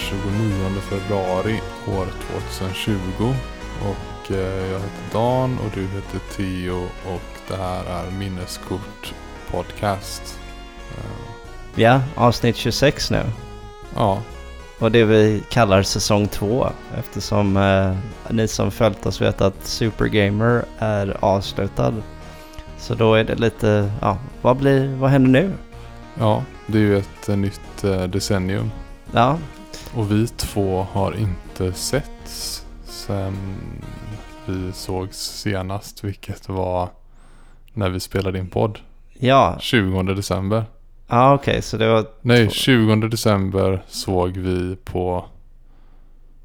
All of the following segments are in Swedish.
Det är den 29 februari år 2020 och eh, jag heter Dan och du heter Theo och det här är Minneskort Podcast. Eh, Ja, avsnitt 26 nu. Ja, Och det vi kallar säsong 2 eftersom eh, ni som följt oss vet att Super Gamer är avslutad. Så då är det lite, ja, vad blir, vad händer nu? ja, det är ju ett eh, nytt decennium Ja, och vi två har inte setts sen vi sågs senast vilket var när vi spelade in podd. ja, 20 december. ja okej så det var, Nej, Två- 20 december såg vi på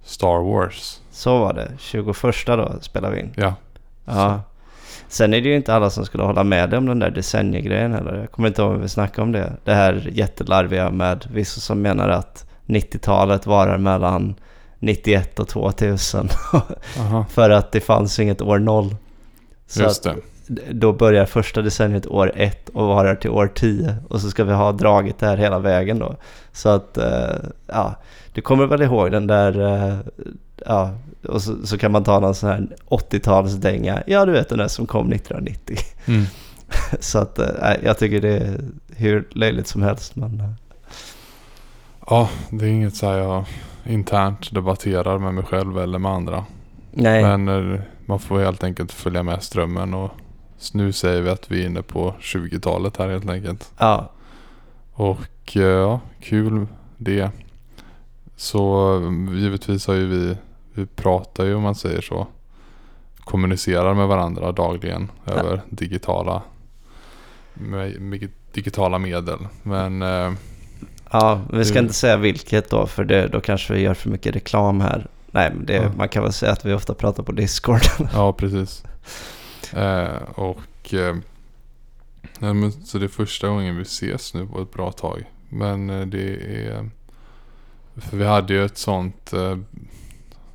Star Wars. så var det. 21 då spelade vi in. Ja, Ja. Sen är det ju inte alla som skulle hålla med dig om den där decenniegrejen heller. Jag kommer inte ihåg om vi snackade om det. Det här jättelarviga med vissa som menar att 90-talet varar mellan 91 och 2000. aha. för att det fanns inget år noll. Så Just det. då börjar första decenniet år ett och varar till år 10. Och så ska vi ha dragit det här hela vägen då. Så att, eh, ja, du kommer väl ihåg den där, eh, ja, och så, så kan man ta någon sån här 80-talsdänga. Ja, du vet den där som kom 1990. Mm. så att, eh, jag tycker det är hur löjligt som helst. Men, Ja, det är inget så här jag internt debatterar med mig själv eller med andra. nej, Men eh, man får helt enkelt följa med strömmen och nu säger vi att vi är inne på 20-talet här helt enkelt. ja, Och eh, ja, kul det. Så eh, givetvis har ju vi, vi pratar ju om man säger så. Kommunicerar med varandra dagligen över digitala, med, med digitala medel. Men ja, vi ska inte säga vilket då, för det, då kanske vi gör för mycket reklam här. Nej, men det, man kan väl säga att vi ofta pratar på Discord. ja, precis. Eh, och eh, nej, men, så det är första gången vi ses nu på ett bra tag. Men eh, det är... För vi hade ju ett sånt eh,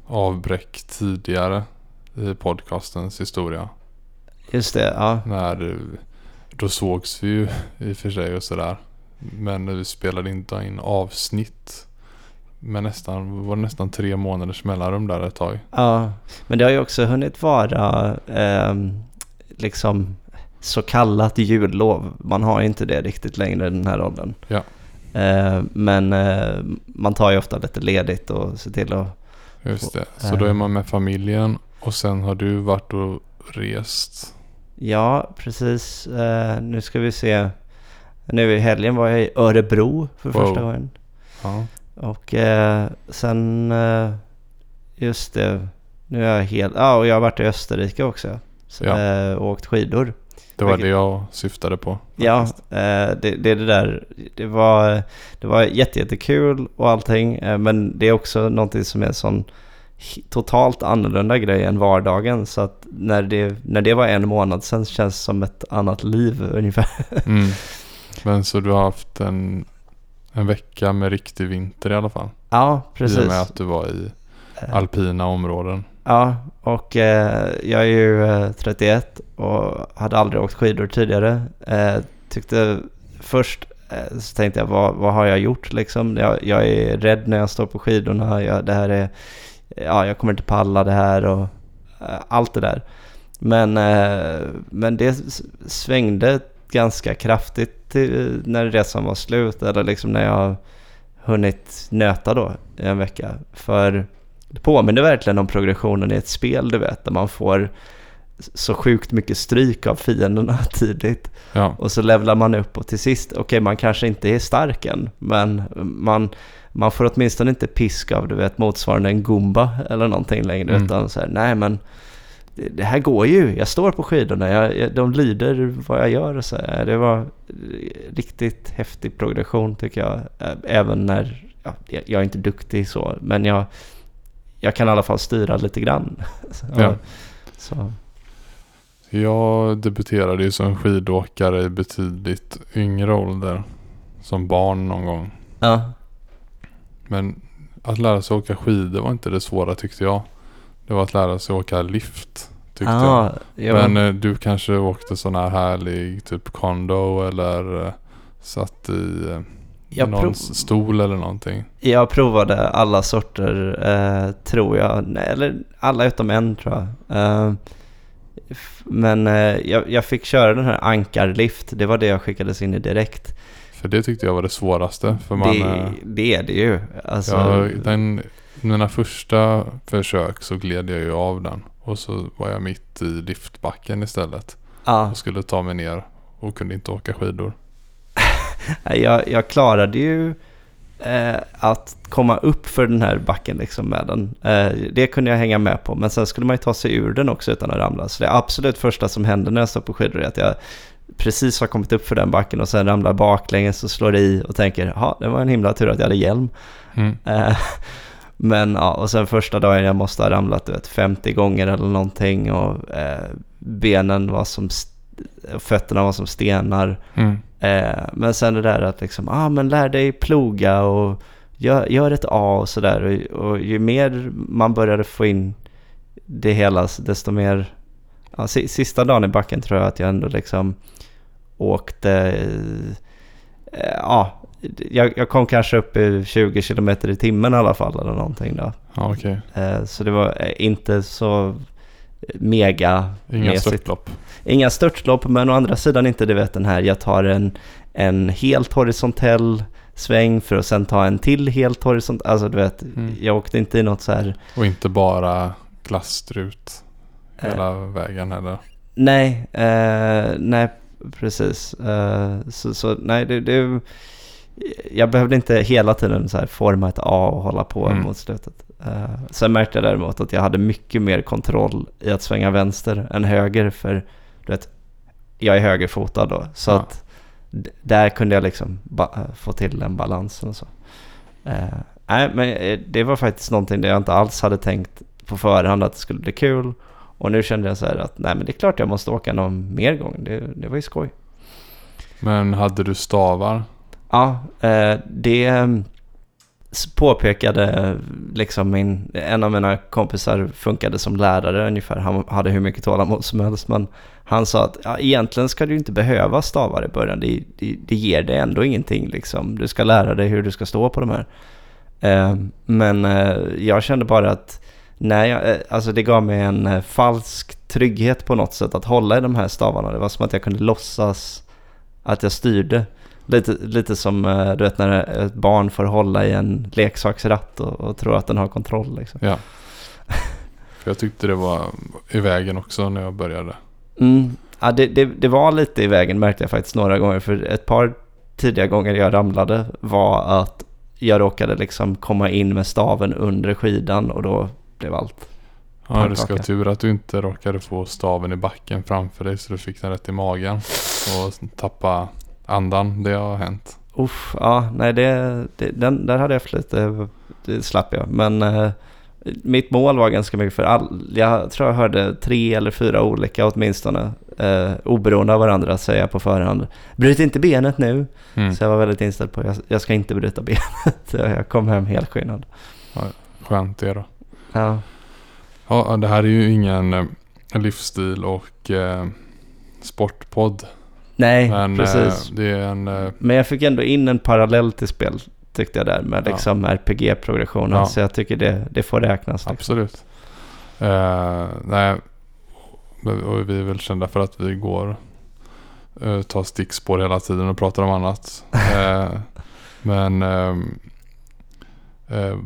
avbräck tidigare i podcastens historia. Just det, ja. När, då sågs vi ju i och för sig och sådär. Men vi spelade inte in avsnitt. Men nästan, var nästan tre månaders mellanrum där ett tag. Ja, men det har ju också hunnit vara ehm, liksom så kallat jullov. Man har ju inte det riktigt längre i den här åldern. Ja. Eh, men eh, man tar ju ofta lite ledigt och ser till att... Just det. Så då är man med familjen och sen har du varit och rest. Ja, precis. Eh, nu ska vi se. Nu i helgen var jag i Örebro för Wow. första gången. Ja. Och eh, sen... Eh, just det. Nu är jag helt... Ja, och jag har varit i Österrike också. Så, Ja. eh, och åkt skidor. Det var det jag syftade på. Ja, faktiskt. eh, det, det är det där. Det var, det var jätte, jättekul och allting. Eh, men det är också någonting som är en sån totalt annorlunda grej än vardagen. Så att när det, när det var en månad sen känns det som ett annat liv ungefär. Mm. Men så du har haft en, en vecka med riktig vinter i alla fall. Ja, I och precis. med att du var i Eh, alpina områden. Ja, och eh, jag är ju eh, 31 och hade aldrig åkt skidor tidigare. Eh, tyckte först eh, så tänkte jag, vad, vad har jag gjort liksom? Jag, jag är rädd när jag står på skidorna. Jag, det här är, ja, jag kommer inte palla det här och eh, allt det där. Men, eh, men det svängde ganska kraftigt till, när resan var slut. Eller liksom när jag hunnit nöta då i en vecka. För det påminner verkligen om progressionen i ett spel, du vet, där man får så sjukt mycket stryk av fienderna tidigt. Ja, Och så levlar man upp och till sist, okej man kanske inte är stark än, men man, man får åtminstone inte pisk av, du vet, motsvarande en Goomba eller någonting längre. Mm. Utan så här, nej men det, det här går ju, jag står på skidorna, jag, jag, de lyder vad jag gör. och Så här. Det var riktigt häftig progression tycker jag. Även när, ja, jag, jag är inte duktig så, men jag, jag kan i alla fall styra lite grann. Så, Ja. så. jag debuterade ju som skidåkare i betydligt yngre ålder. Som barn någon gång. Ja, Men att lära sig åka skidor var inte det svåra tyckte jag. Det var att lära sig åka lift. Tyckte jag. ah, ja. Men eh, du kanske åkte sån här härlig typ kondo eller eh, satt i, eh, Jag någon prov- stol eller någonting. Jag provade alla sorter, eh, tror jag. Nej, eller alla utom en, tror jag. Eh, men eh, jag, jag fick köra den här ankarlift. Det var det jag skickades in i direkt. För det tyckte jag var det svåraste. För man, det, det är det ju. Alltså, jag, den, mina första försök så gled jag ju av den. Och så var jag mitt i liftbacken istället. ja, Och skulle ta mig ner och kunde inte åka skidor. jag, jag klarade ju eh, att komma upp för den här backen liksom med den. Eh, det kunde jag hänga med på. Men sen skulle man ju ta sig ur den också utan att ramla. Så det absolut första som hände när jag står på skidor är att jag precis har kommit upp för den backen och sen ramlar baklänges och slår i och tänker ja, det var en himla tur att jag hade hjälm. Mm. Eh, Men ja, och sen första dagen jag måste ha ramlat du vet, 50 gånger eller någonting och eh, benen var som, fötterna var som stenar. Mm. Eh, men sen det där att liksom, ah men lär dig ploga och gör, gör ett A och sådär. Och, och ju mer man började få in det hela, desto mer... Ja, si- sista dagen i backen tror jag att jag ändå liksom åkte... Eh, ja, jag, jag kom kanske upp i 20 kilometer i timmen i alla fall eller någonting då. Ja, okej. Eh, så det var eh, inte så mega Inga störtlopp. Inga störtlopp, men å andra sidan inte du vet den här, jag tar en, en helt horisontell sväng för att sen ta en till helt horisontell. Alltså du vet, Mm. jag åkte inte i något så här, Och inte bara glasstrut Eh. hela vägen heller. nej, eh, nej precis. Eh, så, så nej, det, det, jag behövde inte hela tiden så forma ett A och hålla på Mm. mot slutet. Eh, sen märkte jag däremot att jag hade mycket mer kontroll i att svänga vänster än höger för du vet, jag är högerfotad då. Så Ja. att där kunde jag liksom eh, få till den balansen och så. Eh, nej, men det var faktiskt någonting där jag inte alls hade tänkt på förhand att det skulle bli kul. Och nu kände jag så här att nej men det är klart jag måste åka någon mer gång. Det, det var ju skoj. Men hade du stavar? Ja, eh, det ehm, påpekade liksom min, en av mina kompisar funkade som lärare ungefär. Han hade hur mycket tålamod som helst. Men han sa att ja, egentligen ska du inte behöva stavar i början. Det, det, det ger dig ändå ingenting liksom. Du ska lära dig hur du ska stå på de här. Eh, men eh, jag kände bara att nej, eh, alltså det gav mig en eh, falsk trygghet på något sätt att hålla i de här stavarna. Det var som att jag kunde låtsas att jag styrde. Lite, lite som eh, du vet när ett barn får hålla i en leksaksratt och, och tror att den har kontroll. Liksom. Ja. För jag tyckte det var i vägen också när jag började. Mm. Ja, det, det, det var lite i vägen märkte jag faktiskt några gånger. För ett par tidiga gånger jag ramlade var att jag råkade liksom komma in med staven under skidan och då blev allt. Ja, du ska ha tur att du inte råkade få staven i backen framför dig så du fick den rätt i magen. Och tappa andan. Det har hänt. Uff, ja, nej det, det, den, där hade jag för lite, det slapp jag. Men eh, mitt mål var ganska mycket för all, jag tror jag hörde tre eller fyra olika åtminstone, eh, oberoende av varandra säga på förhand. Bryt inte benet nu. Mm. Så jag var väldigt inställd på jag, jag ska inte bryta benet. Jag kom hem helt skinnad. Skönt det då. Ja, Ja, det här är ju ingen eh, livsstil och eh, sportpodd. Nej Men precis. eh, det är en... Eh, Men jag fick ändå in en parallell till spel tyckte jag där med Ja. liksom RPG-progressionen. Ja. Så jag tycker det, det får räknas. Liksom. absolut. Eh, nej, och vi är väl kända för att vi går eh, tar stickspår hela tiden och pratar om annat. Eh, men ehm, eh,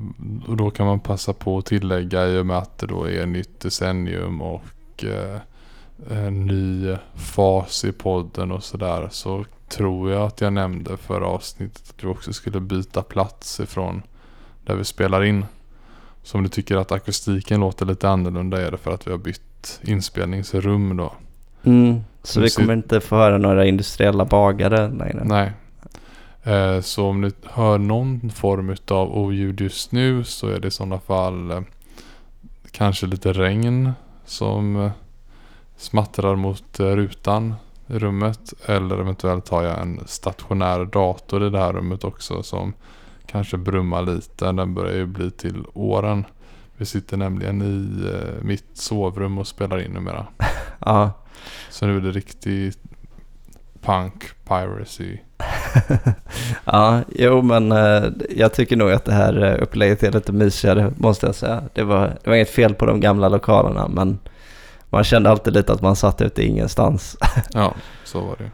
och då kan man passa på att tillägga i och med att det då är nytt decennium och eh, en ny fas i podden och sådär. Så tror jag att jag nämnde förra avsnittet att vi också skulle byta plats ifrån där vi spelar in. Så om du tycker att akustiken låter lite annorlunda är det för att vi har bytt inspelningsrum då. Mm. Så vi kommer inte få höra några industriella bagare längre. Nej. Eh, så om ni hör någon form av oljud just nu så är det i sådana fall eh, kanske lite regn som eh, smattrar mot eh, rutan i rummet. Eller eventuellt har jag en stationär dator i det här rummet också som kanske brummar lite. Den börjar ju bli till åren. Vi sitter nämligen i eh, mitt sovrum och spelar in numera. Ja, Så nu är det riktigt punk piracy. ja, jo men eh, jag tycker nog att det här upplägget är lite mysigare måste jag säga. Det var, det var inget fel på de gamla lokalerna men man kände alltid lite att man satt ute ingenstans. Ja, så var det.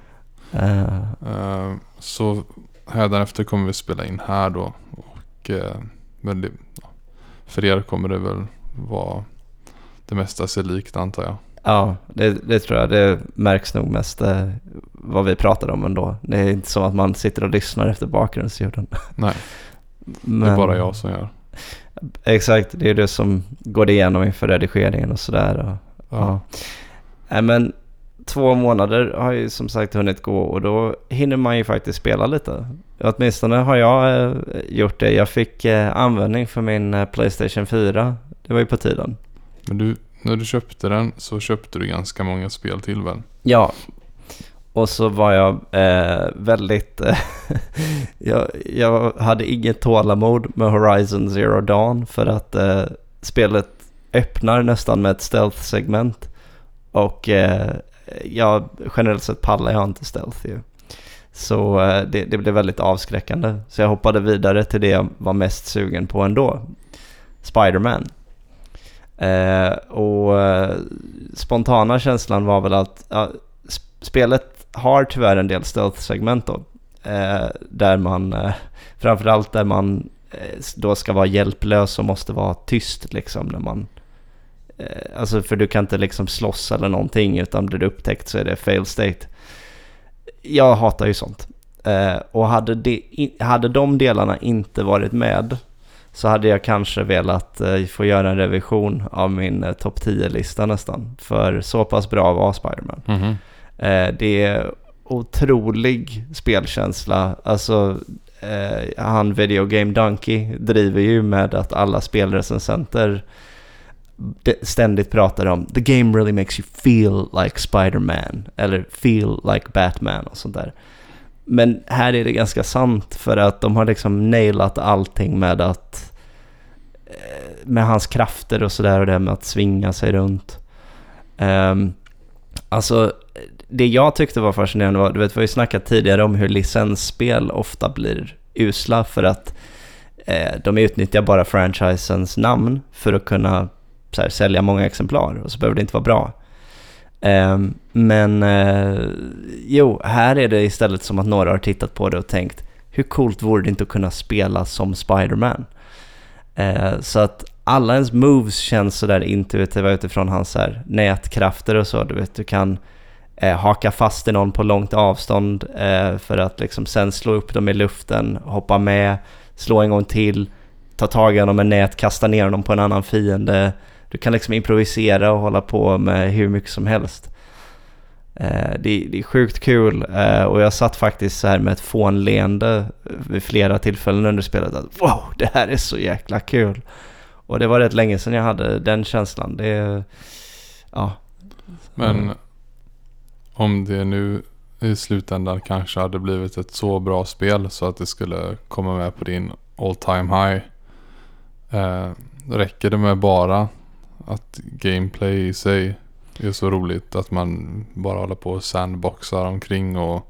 Eh, Eh, så hädanefter kommer vi spela in här då. Och, eh, men det, ja, för er kommer det väl vara det mesta sig likt antar jag. ja, det, det tror jag. Det märks nog mest eh, vad vi pratar om ändå. Det är inte som att man sitter och lyssnar efter bakgrundsljuden. Nej, det är bara jag som gör. Exakt, det är det som går igenom inför redigeringen och sådär. Ja. Ja. Men två månader har ju som sagt hunnit gå och då hinner man ju faktiskt spela lite. Åtminstone har jag eh, gjort det. Jag fick eh, användning för min eh, Playstation 4. Det var ju på tiden. Men du, när du köpte den så köpte du ganska många spel till väl? Ja. Och så var jag eh, väldigt... Eh, jag, jag hade inget tålamod med Horizon Zero Dawn för att eh, spelet öppnar nästan med ett stealth-segment. Och eh, jag generellt sett pallar jag inte stealth ju. Så eh, det, det blev väldigt avskräckande. Så jag hoppade vidare till det jag var mest sugen på ändå. Spiderman. Eh, och eh, spontana känslan var väl att ja, sp- spelet har tyvärr en del stealth-segment då. Eh, där man, eh, framförallt där man eh, då ska vara hjälplös och måste vara tyst liksom när man eh, Alltså för du kan inte liksom slåss eller någonting utan blir du upptäckt så är det fail state. Jag hatar ju sånt. Eh, och hade, det, hade de delarna inte varit med så hade jag kanske velat eh, få göra en revision av min eh, topp 10-lista nästan. För så pass bra var Spiderman. Mhm. Eh, det är otrolig spelkänsla. Alltså, eh, han Video Game Donkey driver ju med att alla spelrecensenter ständigt pratar om The game really makes you feel like Spider-Man eller feel like Batman och sånt där. Men här är det ganska sant för att de har liksom nailat allting med att eh, med hans krafter och sådär och det med att svinga sig runt. Um, alltså det jag tyckte var fascinerande var, du vet vi har ju snackat tidigare om hur licensspel ofta blir usla för att eh, de utnyttjar bara franchisens namn för att kunna Typ så här, sälja många exemplar och så behöver det inte vara bra. Eh, men eh, jo, här är det istället som att några har tittat på det och tänkt hur coolt vore det inte att kunna spela som Spider-Man? Eh, så att alla ens moves känns sådär intuitiva utifrån hans här, nätkrafter och så. Du vet, du kan eh, haka fast i någon på långt avstånd eh, för att liksom sen slå upp dem i luften, hoppa med, slå en gång till, ta tag i honom med nät, kasta ner honom på en annan fiende. Du kan liksom improvisera och hålla på med hur mycket som helst. Eh, det, det är sjukt kul eh, och jag satt faktiskt så här med ett fånleende vid flera tillfällen under spelet att wow, det här är så jäkla kul. Och det var rätt länge sedan jag hade den känslan. Det, ja. Men Mm. om det nu i slutändan kanske hade blivit ett så bra spel så att det skulle komma med på din all time high. Eh, räcker det med bara att gameplay i sig är så roligt att man bara håller på och sandboxar omkring och, och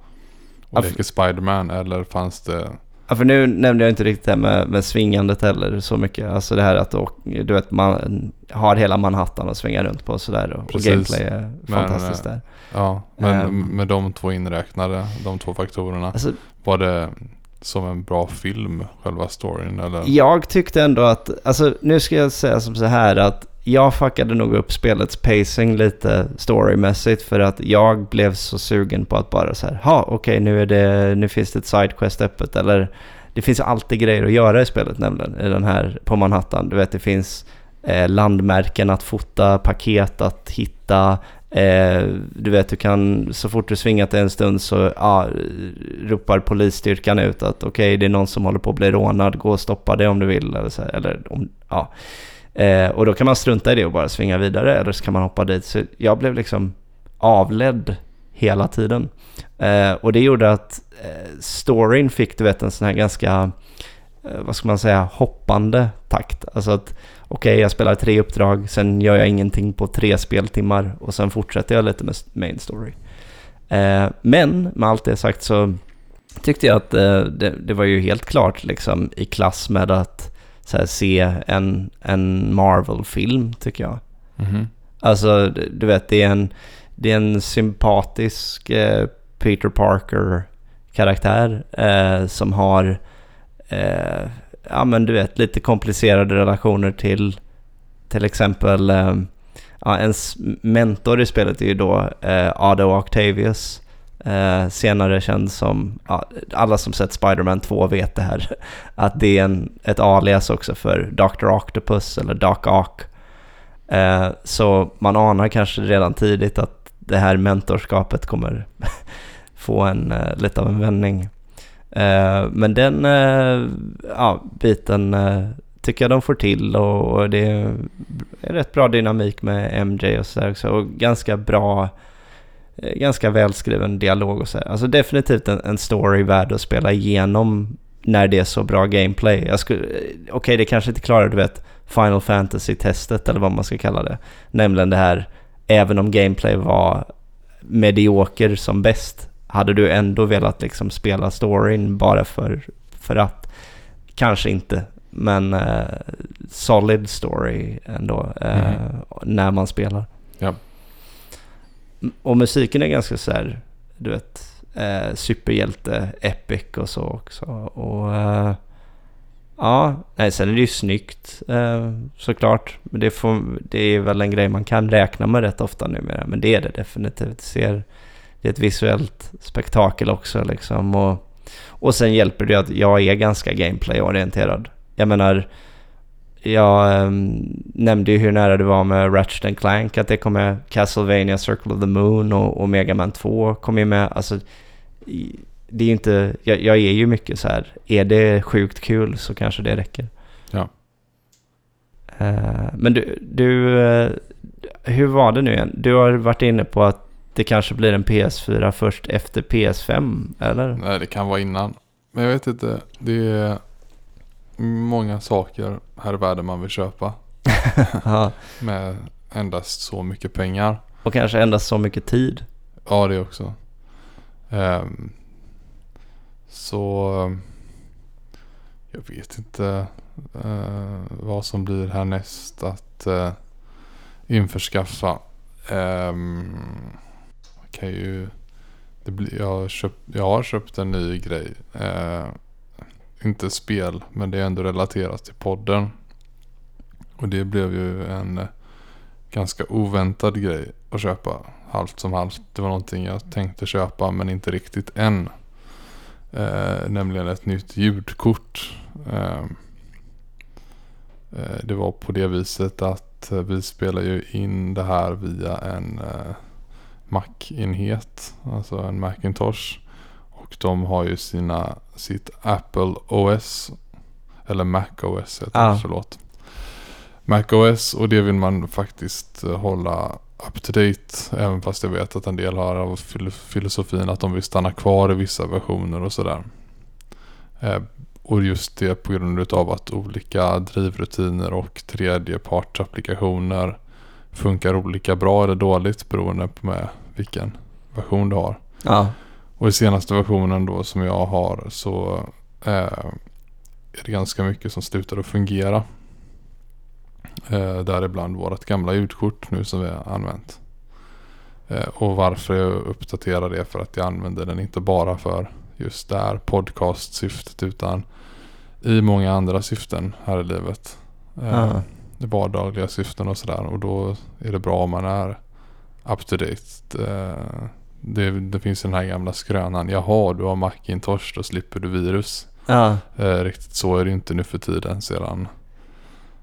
Ja, leker Spiderman eller fanns det Ja, för nu nämnde jag inte riktigt det här med, med svingandet heller så mycket. Alltså det här att då, du vet, man har hela Manhattan och svinga runt på och sådär. Och, och gameplay är Men, fantastiskt eh, där. Ja, men Ehm. med de två inräknade, de två faktorerna. Alltså, Var det som en bra film, själva storyn eller? jag tyckte ändå att, alltså nu ska jag säga som så här att jag fuckade nog upp spelets pacing lite storymässigt för att jag blev så sugen på att bara så här, ha okej nu är det, nu finns det ett sidequest öppet eller det finns alltid grejer att göra i spelet nämligen i den här på Manhattan. Du vet det finns eh, landmärken att fota, paket att hitta. Eh, du vet du kan så fort du svingat en stund så ja, ropar polisstyrkan ut att okej det är någon som håller på att bli rånad, gå och stoppa det om du vill. Eller, så här, eller om, ja. Eh, och då kan man strunta i det och bara svinga vidare eller så kan man hoppa dit. Så jag blev liksom avledd hela tiden. Eh, och det gjorde att eh, storyn fick du vet en sån här ganska, eh, vad ska man säga, hoppande takt. Alltså att okej jag spelar tre uppdrag, sen gör jag ingenting på tre speltimmar och sen fortsätter jag lite med main story. Eh, men med allt det sagt så tyckte jag att eh, det, det, var ju helt klart liksom i klass med att här, se en, en Marvel-film tycker jag. Mhm. Alltså du vet det är en, det är en sympatisk eh, Peter Parker-karaktär eh, som har eh, ja men du vet lite komplicerade relationer till till exempel eh, ja, ens mentor i spelet är ju då eh, Ado Octavius. Eh, senare känd som, ja, alla som sett Spider-Man 2 vet det här, att det är en, ett alias också för Dr. Octopus eller Doc Ock. Eh, så man anar kanske redan tidigt att det här mentorskapet kommer få en, eh, lite av en vändning. Eh, men den eh, ja, biten eh, tycker jag de får till och det är rätt bra dynamik med MJ och sådär också. Och ganska bra, eh, ganska välskriven dialog och så. Alltså definitivt en, en story värd att spela igenom när det är så bra gameplay. Eh, okej, okay, det kanske inte klarar, du vet, Final Fantasy-testet eller vad man ska kalla det. Nämligen det här, även om gameplay var medioker som bäst, hade du ändå velat liksom spela storyn bara för, för att? Kanske inte. Men eh, solid story ändå eh, mm. när man spelar. Ja. Och musiken är ganska så här, du vet, eh, superhjälte, epic och så också. Och eh, ja, nej, sen är det ju snyggt eh, såklart. Men det, får, det är väl en grej man kan räkna med rätt ofta numera. Men det är det definitivt. Det, ser, det är ett visuellt spektakel också liksom. Och, och sen hjälper det att jag är ganska gameplay-orienterad. Jag menar, jag um, nämnde ju hur nära det var med Ratchet Clank, att det kom med Castlevania Circle of the Moon och, och Mega Man 2 kom ju med. Alltså, det är ju inte, jag, jag är ju mycket så här, är det sjukt kul så kanske det räcker. Ja. Uh, men du, du uh, hur var det nu igen? Du har varit inne på att det kanske blir en PS4 först efter PS5, eller? Nej, det kan vara innan. Men jag vet inte, det är många saker här i världen man vill köpa. Med endast så mycket pengar. Och kanske endast så mycket tid. Ja, det också. Um, så jag vet inte uh, vad som blir härnäst att uh, införskaffa. Um, kan ju, det blir, jag, köpt, jag har köpt en ny grej. Uh, inte spel, men det är ändå relaterat till podden. Och det blev ju en eh, ganska oväntad grej att köpa halvt som halvt. Det var någonting jag tänkte köpa men inte riktigt än. Eh, nämligen ett nytt ljudkort. Eh, eh det var på det viset att eh, vi spelar ju in det här via en eh, Mac-enhet. Alltså en Macintosh. Och de har ju sina, sitt Apple OS. Eller Mac OS heter ah. det, förlåt. Mac OS och det vill man faktiskt eh, hålla up to date. Även fast jag vet att en del har av filosofin att de vill stanna kvar i vissa versioner och sådär. Eh, och just det på grund av att olika drivrutiner och tredjepartsapplikationer funkar olika bra eller dåligt beroende på med vilken version du har. Ja. Och i senaste versionen då som jag har så eh, är det ganska mycket som slutar att fungera. Eh, däribland vårt gamla ljudkort nu som vi har använt. Eh, och varför jag uppdaterar det för att jag använder den inte bara för just det här podcastsyftet utan i många andra syften här i livet. Eh, vardagliga syften och sådär och då är det bra om man är up to date. Eh, det, det finns den här gamla skrönan. Jaha, du har Macintosh, då slipper du virus. Ja. Eh, riktigt så är det inte nu för tiden sedan.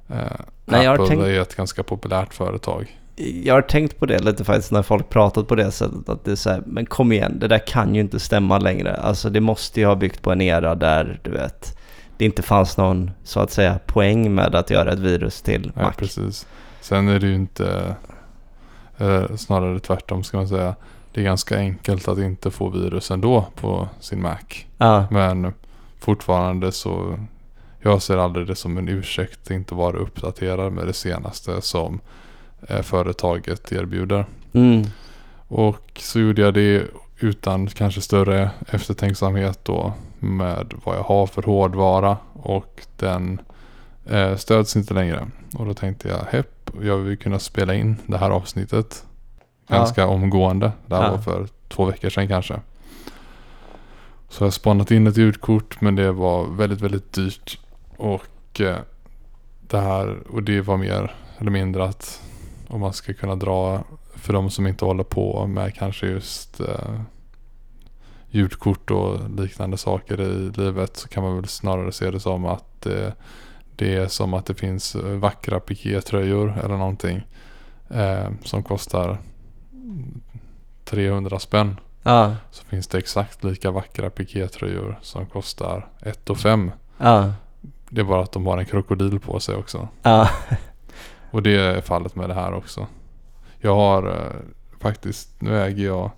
Eh, Nej, Apple tänkt... är ett ganska populärt företag. Jag har tänkt på det lite faktiskt när folk pratat på det sättet. Att det är så här, men kom igen, det där kan ju inte stämma längre. Alltså det måste ju ha byggt på en era där, du vet, det inte fanns någon, så att säga, poäng med att göra ett virus till Mac. Ja, precis. Sen är det ju inte, eh, snarare tvärtom ska man säga det är ganska enkelt att inte få virus ändå på sin Mac. Ja. Men fortfarande så jag ser aldrig det som en ursäkt att inte vara uppdaterad med det senaste som eh, företaget erbjuder. Mm. Och så gjorde jag det utan kanske större eftertänksamhet då med vad jag har för hårdvara och den eh, stöds inte längre. Och då tänkte jag, hepp, jag vill kunna spela in det här avsnittet ganska Ja. omgående. Det här Ja. var för två veckor sedan kanske. Så jag har spanat in ett ljudkort men det var väldigt, väldigt dyrt. Och eh, det här, och det var mer eller mindre att om man ska kunna dra för de som inte håller på med kanske just eh, ljudkort och liknande saker i livet så kan man väl snarare se det som att eh, det är som att det finns vackra pikétröjor eller någonting eh, som kostar 300 spänn. Ja, Så finns det exakt lika vackra pikétröjor som kostar 1 och 5. ja, Det är bara att de har en krokodil på sig också. ja. Och det är fallet med det här också. Jag har eh, faktiskt, nu äger jag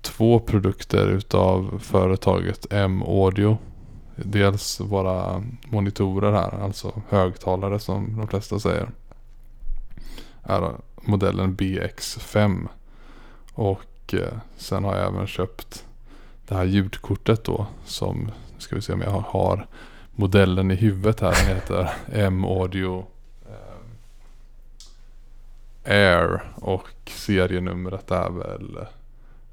två produkter utav företaget M-audio. Dels våra monitorer här, alltså högtalare som de flesta säger. Är modellen BX5. Och eh, sen har jag även köpt det här ljudkortet då som, nu ska vi se om jag har- har modellen i huvudet här. Den heter M-audio eh, Air och serienumret är väl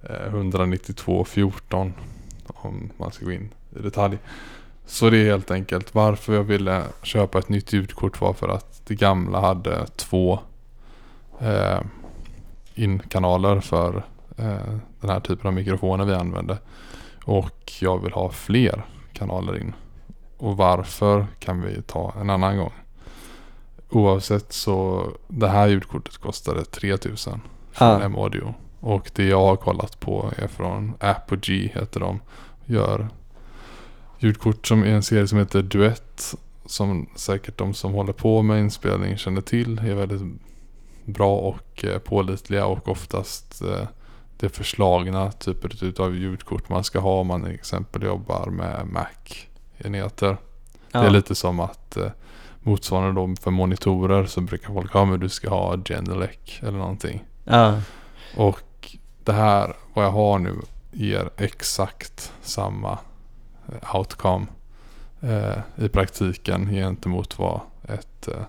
eh, 19214 om man ska gå in i detalj. Så det är helt enkelt varför jag ville köpa ett nytt ljudkort var för att det gamla hade två eh, inkanaler för eh, den här typen av mikrofoner vi använde. Och jag vill ha fler kanaler in. Och varför kan vi ta en annan gång. Oavsett så det här ljudkortet kostade 3000 från Ja. M-audio. Och det jag har kollat på är från Apogee heter de. Gör ljudkort som är en serie som heter Duett. Som säkert de som håller på med inspelning känner till. Är väldigt bra och eh, pålitliga och oftast eh, det förslagna typer av ljudkort man ska ha om man till exempel jobbar med Mac-enheter. ja. Det är lite som att eh, motsvarande då för monitorer så brukar folk ha men du ska ha Genelec eller någonting. Ja, Och det här, vad jag har nu, ger exakt samma outcome eh, i praktiken gentemot vad ett eh,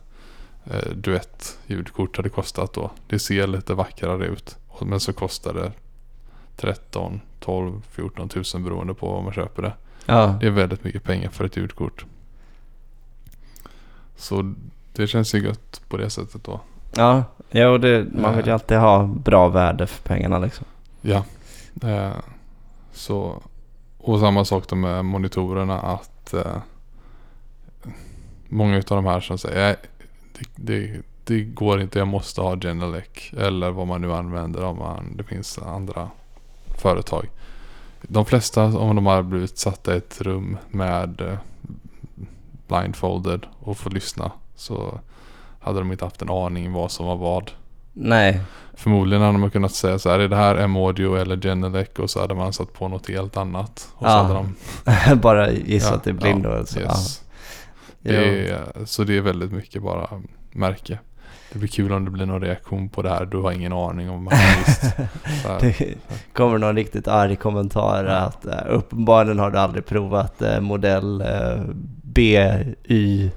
eh, duett ljudkort hade kostat då. Det ser lite vackrare ut. Men så kostar det 13, 12, 14 tusen beroende på vad man köper det. ja. Det är väldigt mycket pengar för ett ljudkort. Så det känns ju gött på det sättet då. Ja, ja och det, man vill ju Eh. alltid ha bra värde för pengarna liksom. Ja. Eh, så, och samma sak då med monitorerna att eh, många av de här som säger "Nej, det, det, det går inte, jag måste ha Genelec eller vad man nu använder om man, det finns andra företag. De flesta om de har blivit satta i ett rum med eh, blindfolded och får lyssna så hade de inte haft en aning vad som var vad. Nej, Förmodligen hade man kunnat säga så här, är det här M-audio eller Genelec? Och så hade man satt på något helt annat. Och så Ja, hade de, bara gissat i blindo. ja, alltså. yes. Ja. Det är, Så det är väldigt mycket bara märke. Det blir kul om det blir någon reaktion på det här. Du har ingen aning om man har visst. Det kommer någon riktigt arg kommentar att uh, uppenbarligen har du aldrig provat eh, modell uh, BY18.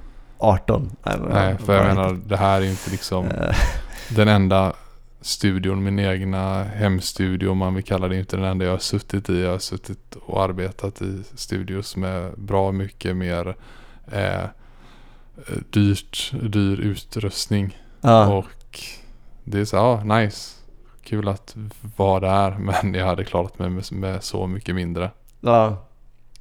Nej, Nej, för jag menar det här är inte liksom Eh, den enda studion, min egna hemstudio om man vill kalla det, inte den enda jag har suttit i. Jag har suttit och arbetat i studios med bra mycket mer eh, dyrt, dyr utrustning. ja, Och det är så, ja, nice. Kul att vara där, men jag hade klarat mig med, med så mycket mindre. ja.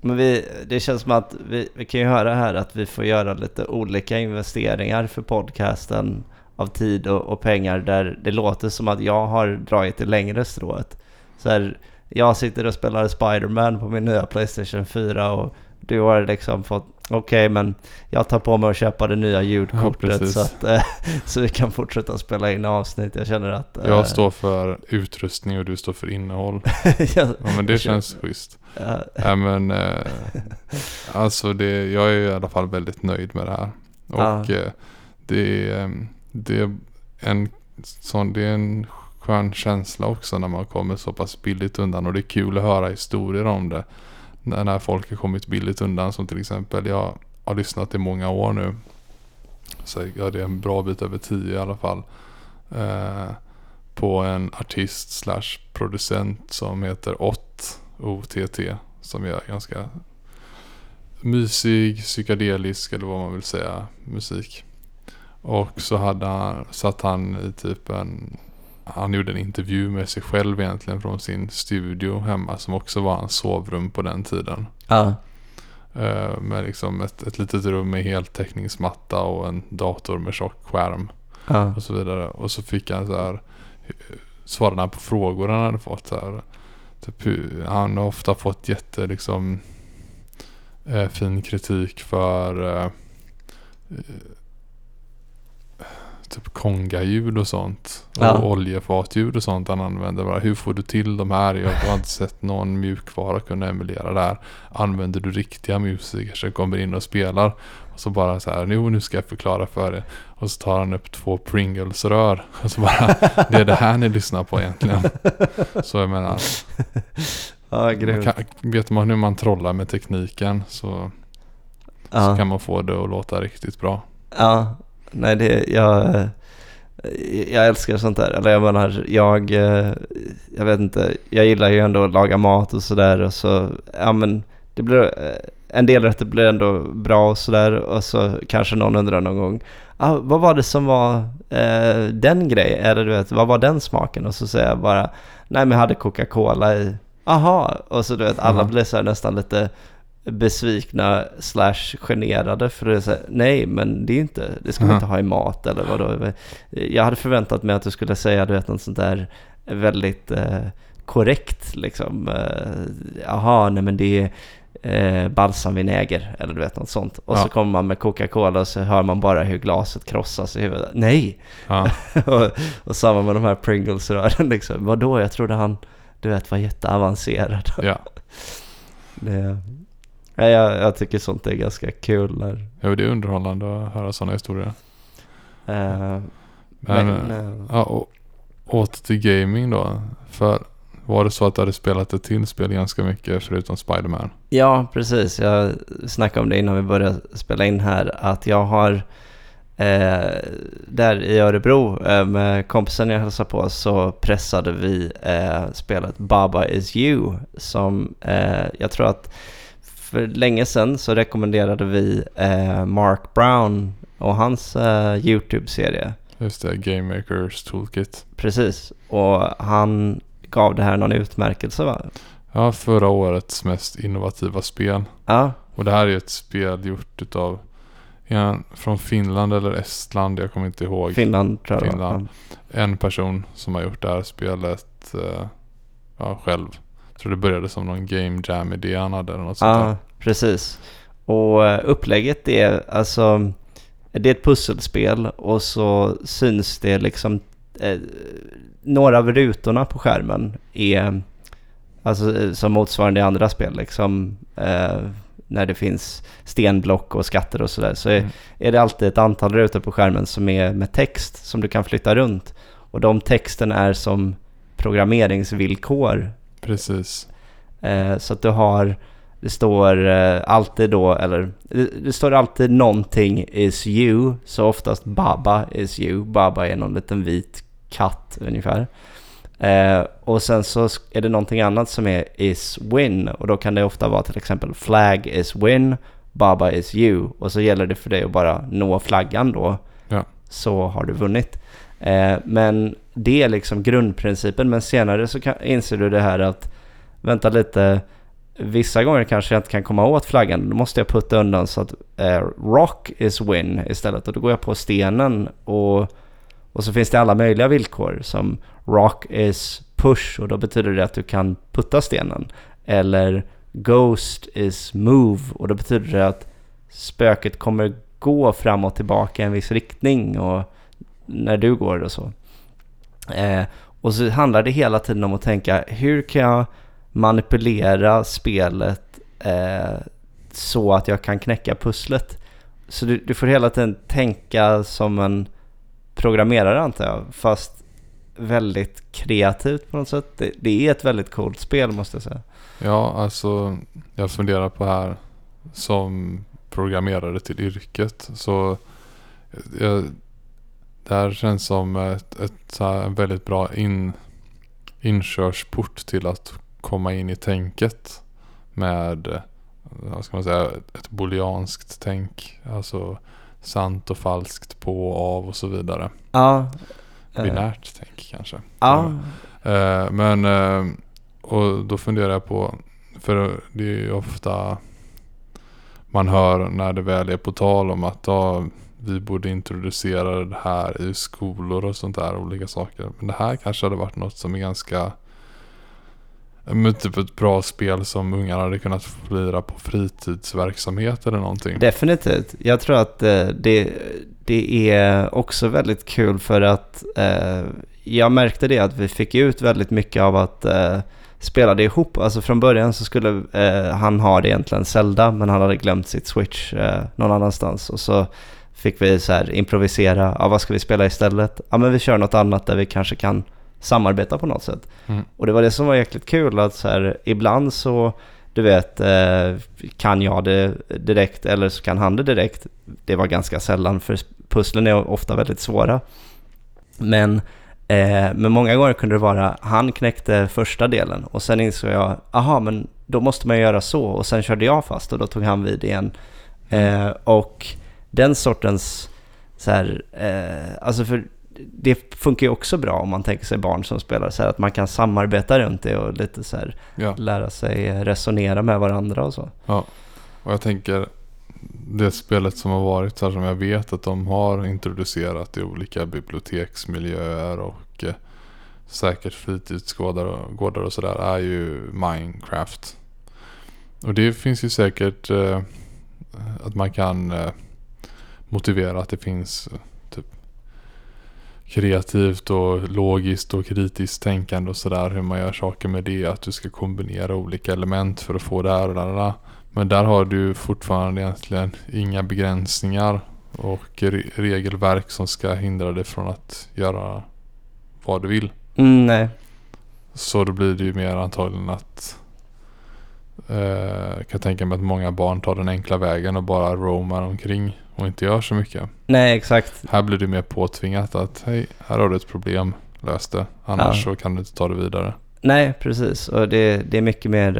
Men vi, det känns som att vi, vi kan ju höra här att vi får göra lite olika investeringar för podcasten av tid och, och pengar där det låter som att jag har dragit det längre strået. Så här, jag sitter och spelar Spider-Man på min nya Playstation 4 och du har liksom fått, okej men jag tar på mig att köpa det nya ljudkortet precis. så, att, eh, så vi kan fortsätta spela in avsnitt. Jag känner att... eh, Jag står för utrustning och du står för innehåll. jag, Ja, men det känns schysst. ja, Ja, men eh, alltså det, jag är i alla fall väldigt nöjd med det här. Och Ja. eh, det, är, eh, det är en sån, det är en skön känsla också när man kommer så pass billigt undan. Och det är kul att höra historier om det. När, när folk har kommit billigt undan. Som till exempel jag har lyssnat i många år nu. Så ja, det är en bra bit över tio i alla fall. Eh, på en artist slash producent som heter Ott. OTT. Som gör ganska mysig, psykedelisk eller vad man vill säga musik. Och så hade han, satt han i typ en, han gjorde en intervju med sig själv egentligen från sin studio hemma som också var hans sovrum på den tiden. Ja. Uh, med liksom ett, ett litet rum med heltäckningsmatta och en dator med tjock skärm. Ja. Och så vidare. Och så fick han så här, svarade han på frågor han hade fått. Så här, typ, han har ofta fått jätte liksom eh, fin kritik för eh, typ kongaljud och sånt. Ja. Och oljefatljud och sånt han använder. Bara, hur får du till de här? Jag har inte sett någon mjukvara kunna emulera det här. Använder du riktiga musiker som kommer in och spelar? Och så bara så här, jo nu ska jag förklara för er. Och så tar han upp två Pringles-rör. Och så bara, det är det här ni lyssnar på egentligen. Så jag menar, Ja, man kan, vet man hur man trollar med tekniken så, så Ja. kan man få det att låta riktigt bra. Ja, nej det, jag, jag älskar sånt där. Eller jag menar, jag, jag vet inte, jag gillar ju ändå att laga mat och sådär och så, ja men det blir, en del rätter blir ändå bra och sådär och så kanske någon undrar någon gång, ah, vad var det som var eh, den grejen? Eller du vet, vad var den smaken? Och så säger jag bara, nej men jag hade Coca-Cola i, aha, och så du vet, alla Mhm. blir så här nästan lite besvikna slash generade för det är så här, nej men det är inte, det ska man inte ha i mat eller vadå. Jag hade förväntat mig att du skulle säga du vet något sånt där väldigt eh, korrekt liksom. Eh, Jaha, nej men det är eh, balsamvinäger eller du vet något sånt. Och Ja. så kommer man med Coca-Cola och så hör man bara hur glaset krossas i huvudet. Nej! Ja, och, och samma med de här Pringles-rören liksom. Vadå, jag trodde han, du vet, var jätteavancerad. ja. Det, ja, jag, jag tycker sånt är ganska kul när... Jo, det är underhållande att höra sådana historier. eh, Men, men, eh, eh, ja, och, åter till gaming då. För var det så att du hade spelat ett till spel ganska mycket förutom Spiderman? ja, precis. Jag snackade om det innan vi började spela in här. Att jag har eh, där i Örebro eh, med kompisen jag hälsade på så pressade vi eh, spelet Baba is you. Som jag tror att för länge sedan så rekommenderade vi eh, Mark Brown och hans eh, YouTube-serie. Just det, Game Makers Toolkit. Precis, och han gav det här någon utmärkelse va? Ja, förra årets mest innovativa spel. Ja, Och det här är ju ett spel gjort utav ja, från Finland eller Estland, jag kommer inte ihåg. Finland tror jag. Finland. En person som har gjort det här spelet eh, ja, själv. Tror det började som någon game jam idé han hade eller något sånt Ja, där. precis. Och eh, upplägget är alltså, det är ett pusselspel och så syns det liksom, eh, några av rutorna på skärmen är, alltså eh, som motsvarande i andra spel liksom, eh, när det finns stenblock och skatter och sådär, så är, Mm. är det alltid ett antal rutor på skärmen som är med text som du kan flytta runt. Och de texten är som programmeringsvillkor Precis. Eh, så att du har, det står eh, alltid då, eller det, det står alltid någonting is you, så oftast Baba is you. Baba är någon liten vit katt ungefär. Eh, och sen så är det någonting annat som är is win och då kan det ofta vara till exempel flag is win, Baba is you och så gäller det för dig att bara nå flaggan då. Ja. Så har du vunnit. Eh, men det är liksom grundprincipen men senare så kan, inser du det här att vänta lite, vissa gånger kanske jag inte kan komma åt flaggan. Då måste jag putta undan så att eh, rock is win istället. Och då går jag på stenen och, och så finns det alla möjliga villkor som rock is push och då betyder det att du kan putta stenen. Eller ghost is move och då betyder det att spöket kommer gå fram och tillbaka i en viss riktning och när du går och så. Eh, och så handlar det hela tiden om att tänka hur kan jag manipulera spelet eh, så att jag kan knäcka pusslet. Så du, du får hela tiden tänka som en programmerare antar jag. Fast väldigt kreativt på något sätt. Det, det är ett väldigt coolt spel måste jag säga. Ja, alltså jag funderar på här som programmerare till yrket. Så jag, det här känns som ett, ett en väldigt bra in, inkörsport till att komma in i tänket med vad ska man säga, ett booleanskt tänk. Alltså sant och falskt på och av och så vidare. Ja. eh, Binärt tänk kanske. Ja. Eh, men eh, och då funderar jag på, för det är ju ofta man hör när det väl är på tal om att ja, vi borde introducera det här i skolor och sånt där olika saker. Men det här kanske hade varit något som är ganska men typ ett bra spel som ungarna hade kunnat lira på fritidsverksamhet eller någonting. Definitivt. Jag tror att eh, det, det är också väldigt kul för att eh, jag märkte det att vi fick ut väldigt mycket av att eh, spela det ihop. Alltså från början så skulle eh, han ha det egentligen Zelda men han hade glömt sitt switch eh, någon annanstans. Och så fick vi så här improvisera. Ja, vad ska vi spela istället? Ja, men vi kör något annat där vi kanske kan samarbeta på något sätt. Mm. Och det var det som var jäkligt kul att så här, ibland så, du vet, eh, kan jag det direkt eller så kan han det direkt. Det var ganska sällan för pusslen är ofta väldigt svåra. Men, eh, men många gånger kunde det vara, han knäckte första delen och sen insåg jag, aha men då måste man göra så och sen körde jag fast och då tog han vid igen. Eh, och den sortens så här, eh, alltså för det funkar ju också bra om man tänker sig barn som spelar så här att man kan samarbeta runt det och lite så här Ja. lära sig resonera med varandra och så. Ja, och jag tänker det spelet som har varit så här som jag vet att de har introducerat i olika biblioteksmiljöer och eh, säkert fritidsgårdar och, sådär är ju Minecraft. Och det finns ju säkert eh, att man kan eh, motivera att det finns eh, typ kreativt och logiskt och kritiskt tänkande och sådär hur man gör saker med det. Att du ska kombinera olika element för att få det här och där. och där. Men där har du fortfarande egentligen inga begränsningar och re- regelverk som ska hindra dig från att göra vad du vill. Mm, nej, Så då blir det ju mer antagligen att eh, kan jag tänka mig att många barn tar den enkla vägen och bara roamar omkring och inte gör så mycket. nej exakt. Här blir det mer påtvingat att hej, här har du ett problem, lös det. Annars Ja. så kan du inte ta det vidare. Nej, precis. Och det, det är mycket mer...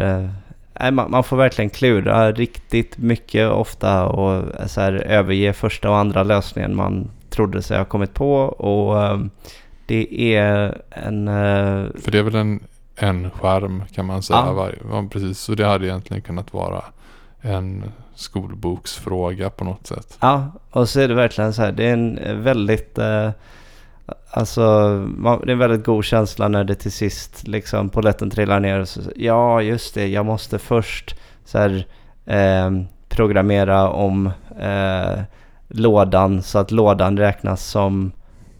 Eh, man, man får verkligen klura riktigt mycket ofta och eh, så här, överge första och andra lösningen man trodde sig ha kommit på. Och eh, det är en... Eh, För det är väl en, en skärm kan man säga. Ja. Varje, ja, precis. Så det hade egentligen kunnat vara en skolboksfråga på något sätt. ja, och så är det verkligen så här. Det är en väldigt... Eh, alltså, man, det är en väldigt god känsla när det till sist liksom polletten trillar ner. Och så, ja, just det. Jag måste först så här, eh, programmera om eh, lådan så att lådan räknas som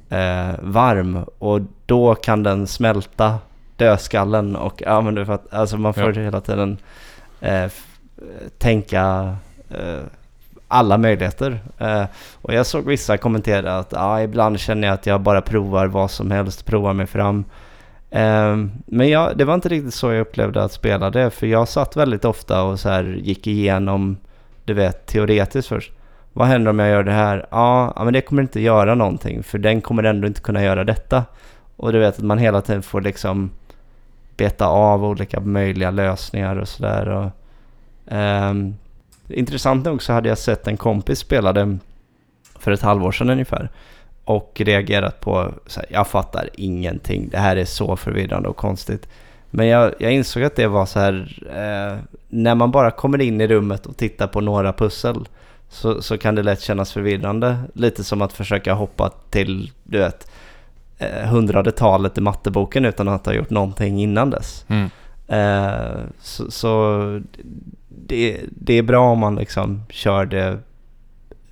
eh, varm och då kan den smälta dödskallen och ja men du fattar, alltså man får Ja. hela tiden eh, tänka eh, alla möjligheter. Eh, och jag såg vissa kommentera att ja, ibland känner jag att jag bara provar vad som helst, provar mig fram. Eh, men jag, det var inte riktigt så jag upplevde att spela det, för jag satt väldigt ofta och så här gick igenom, du vet, teoretiskt först. Vad händer om jag gör det här? Ja, ja, men det kommer inte göra någonting, för den kommer ändå inte kunna göra detta. Och du vet att man hela tiden får liksom beta av olika möjliga lösningar och sådär. och, ehm, Intressant nog så hade jag sett en kompis spela det för ett halvår sedan ungefär. Och reagerat på så här, jag fattar ingenting. Det här är så förvirrande och konstigt. Men jag, jag insåg att det var så här, eh, när man bara kommer in i rummet och tittar på några pussel så, så kan det lätt kännas förvirrande. Lite som att försöka hoppa till, du vet, eh, hundrade talet i matteboken utan att ha gjort någonting innan dess. Mm. Eh, så så det, det är bra om man liksom kör det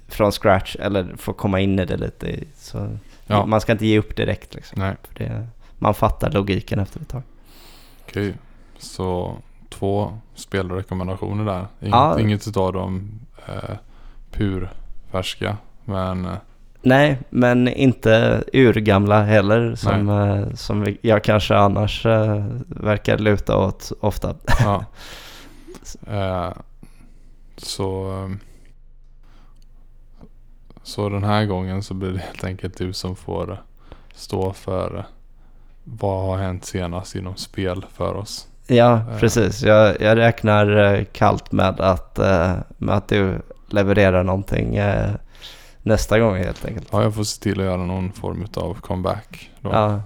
från scratch eller får komma in i det lite. Så Ja. Man ska inte ge upp direkt liksom. Det, man fattar logiken efter ett tag. okej. Så två spelrekommendationer där. Inget, Ja. inget utav dem eh, pur färska. Men eh, Nej, men inte urgamla heller som, eh, som jag kanske annars eh, verkar luta åt ofta. Ja. Eh, så, så den här gången så blir det helt enkelt du som får stå för vad har hänt senast inom spel för oss. Ja, precis. Jag, jag räknar kallt med att, med att du levererar någonting nästa gång helt enkelt. Ja, jag får se till att göra någon form av comeback. Då. Ja.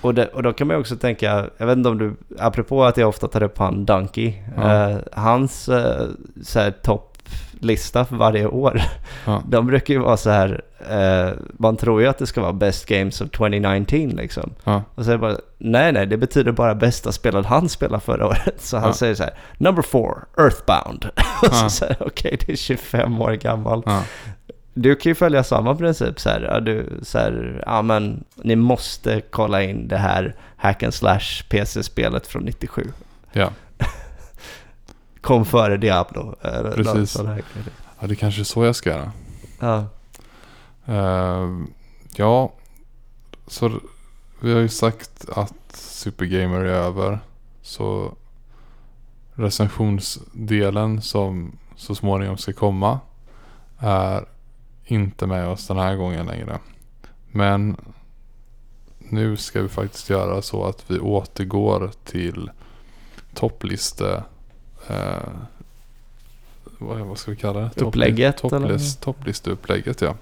Och, det, och då kan man ju också tänka, jag vet inte om du, apropå att jag ofta tar upp han Donkey, Ja. eh, hans eh, så här topplista för varje år, Ja. de brukar ju vara så här, eh, man tror ju att det ska vara best games of 2019 liksom. Ja. Och så är det bara, nej nej, det betyder bara bästa spelet han spelade förra året. Så han säger så här, number four, Earthbound. Och så säger okej det är 25 år gammal. Du kan ju följa samma princip så här, ja, du, så här, ja men ni måste kolla in det här hack and slash PC-spelet från 97. ja. Kom före Diablo. Eller Precis. något sånt här ja, det kanske är så jag ska göra. Ja, Eh, ja, så vi har ju sagt att Supergamer är över. Så recensionsdelen som så småningom ska komma är inte med oss den här gången längre. Men nu ska vi faktiskt göra så att vi återgår till toppliste eh, vad, vad ska vi kalla det? Upplägget? Topplist, topplisteupplägget ja.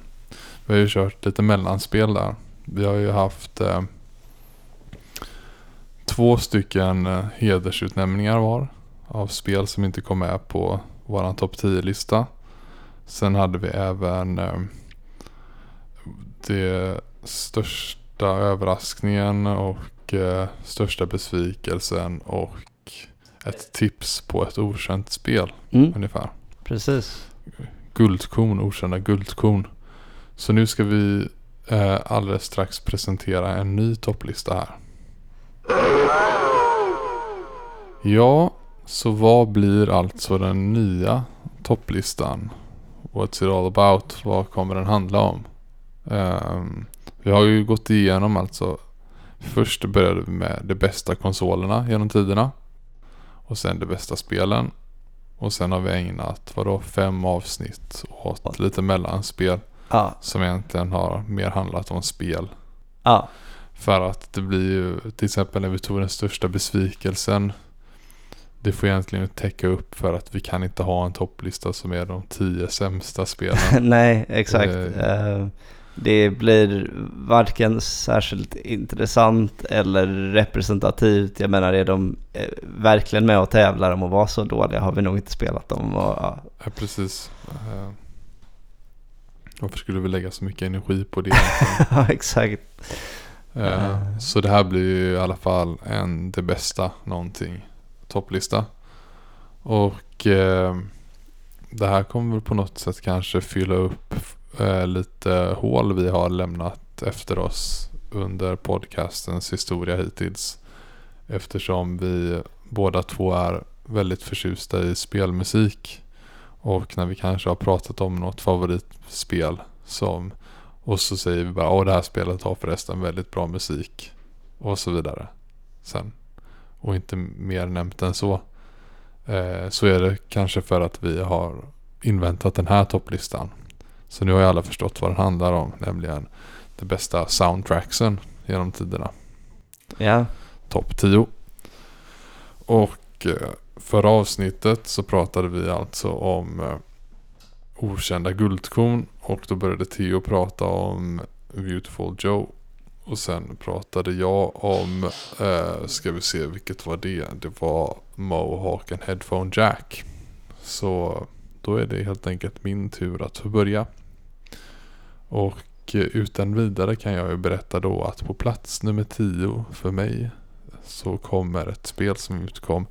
Vi har ju kört lite mellanspel där. Vi har ju haft eh, två stycken eh, hedersutnämningar var. Av spel som inte kom med på våran topp 10-lista. Sen hade vi även eh, det största överraskningen och eh, största besvikelsen och ett tips på ett okänt spel mm, ungefär precis. guldkorn, okända guldkorn. Så nu ska vi eh, alldeles strax presentera en ny topplista här. Ja, så vad blir alltså den nya topplistan? What's it all about? Vad kommer den handla om? Ehm, vi har ju gått igenom alltså. Först började vi med de bästa konsolerna genom tiderna. Och sen de bästa spelen. Och sen har vi ägnat vadå, fem avsnitt åt lite mellanspel. Ja, Som egentligen har mer handlat om spel. ja, För att det blir ju till exempel när vi tog den största besvikelsen. Det får egentligen täcka upp för att vi kan inte ha en topplista som är de tio sämsta spelen. nej exakt. Eh. Eh, det blir varken särskilt intressant eller representativt. Jag menar, är de eh, verkligen med och tävlar om att vara så dåliga har vi nog inte spelat dem. Och, ja. Ja, precis. Varför skulle vi lägga så mycket energi på det? ja, exakt. Så det här blir ju i alla fall en det bästa någonting topplista. Och eh, det här kommer väl på något sätt kanske fylla upp eh, lite hål vi har lämnat efter oss under podcastens historia hittills. Eftersom vi båda två är väldigt förtjusta i spelmusik. Och när vi kanske har pratat om något favoritspel som och så säger vi bara åh det här spelet har förresten väldigt bra musik. Och så vidare. Sen. Och inte mer nämnt än så. Eh, så är det kanske för att vi har inväntat den här topplistan. Så nu har ju alla förstått vad den handlar om. Nämligen de bästa soundtracksen genom tiderna. Ja, Topp 10. Och eh, förra avsnittet så pratade vi alltså om eh, okända guldkorn. Och då började Theo prata om Beautiful Joe. Och sen pratade jag om, eh, ska vi se vilket var det? Det var Mohawk and Headphone Jack. Så då är det helt enkelt min tur att få börja. Och utan vidare kan jag ju berätta då att på plats nummer 10 för mig så kommer ett spel som utkom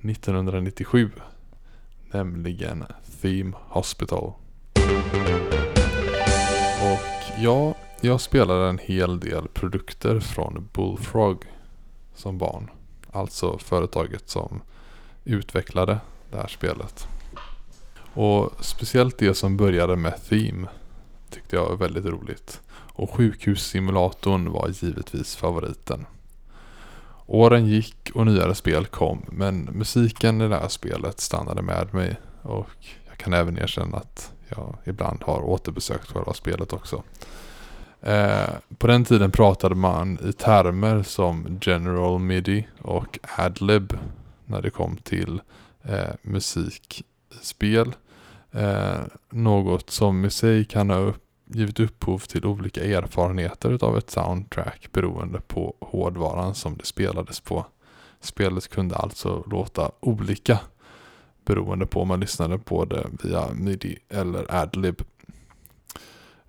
1997. Nämligen Theme Hospital. Och ja, jag spelade en hel del produkter från Bullfrog som barn. Alltså företaget som utvecklade det här spelet. Och speciellt det som började med Theme tyckte jag var väldigt roligt. Och sjukhussimulatorn var givetvis favoriten. Åren gick och nyare spel kom men musiken i det här spelet stannade med mig och jag kan även erkänna att jag ibland har återbesökt själva spelet också. Eh, på den tiden pratade man i termer som General Midi och Adlib när det kom till eh, musik i spel. Eh, något som i sig kan ha upp, givit upphov till olika erfarenheter av ett soundtrack beroende på hårdvaran som det spelades på. Spelet kunde alltså låta olika beroende på om man lyssnade på det via midi eller adlib.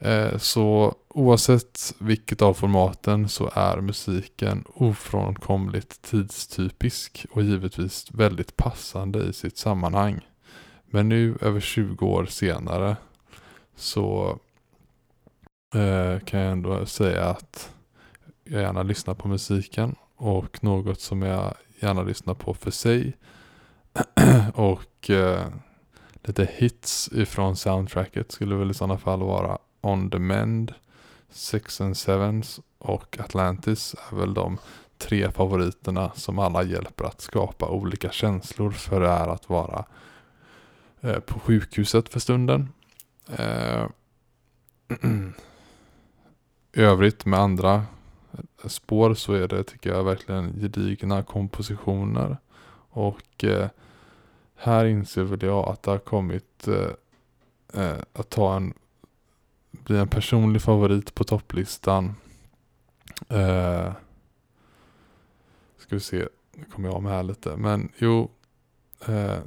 Eh, så oavsett vilket av formaten så är musiken ofrånkomligt tidstypisk och givetvis väldigt passande i sitt sammanhang. Men nu över 20 år senare så eh, kan jag ändå säga att jag gärna lyssnar på musiken och något som jag gärna lyssnar på för sig och eh, lite hits ifrån soundtracket skulle väl i sådana fall vara On the Mend, Six and Sevens och Atlantis är väl de tre favoriterna som alla hjälper att skapa olika känslor för det är att vara eh, på sjukhuset för stunden. Eh, I övrigt med andra eh, spår så är det tycker jag verkligen gedigna kompositioner. Och här inser väl jag att det har kommit att ta en bli en personlig favorit på topplistan. Eh, ska vi se, nu kommer jag med här lite. Men jo, eh,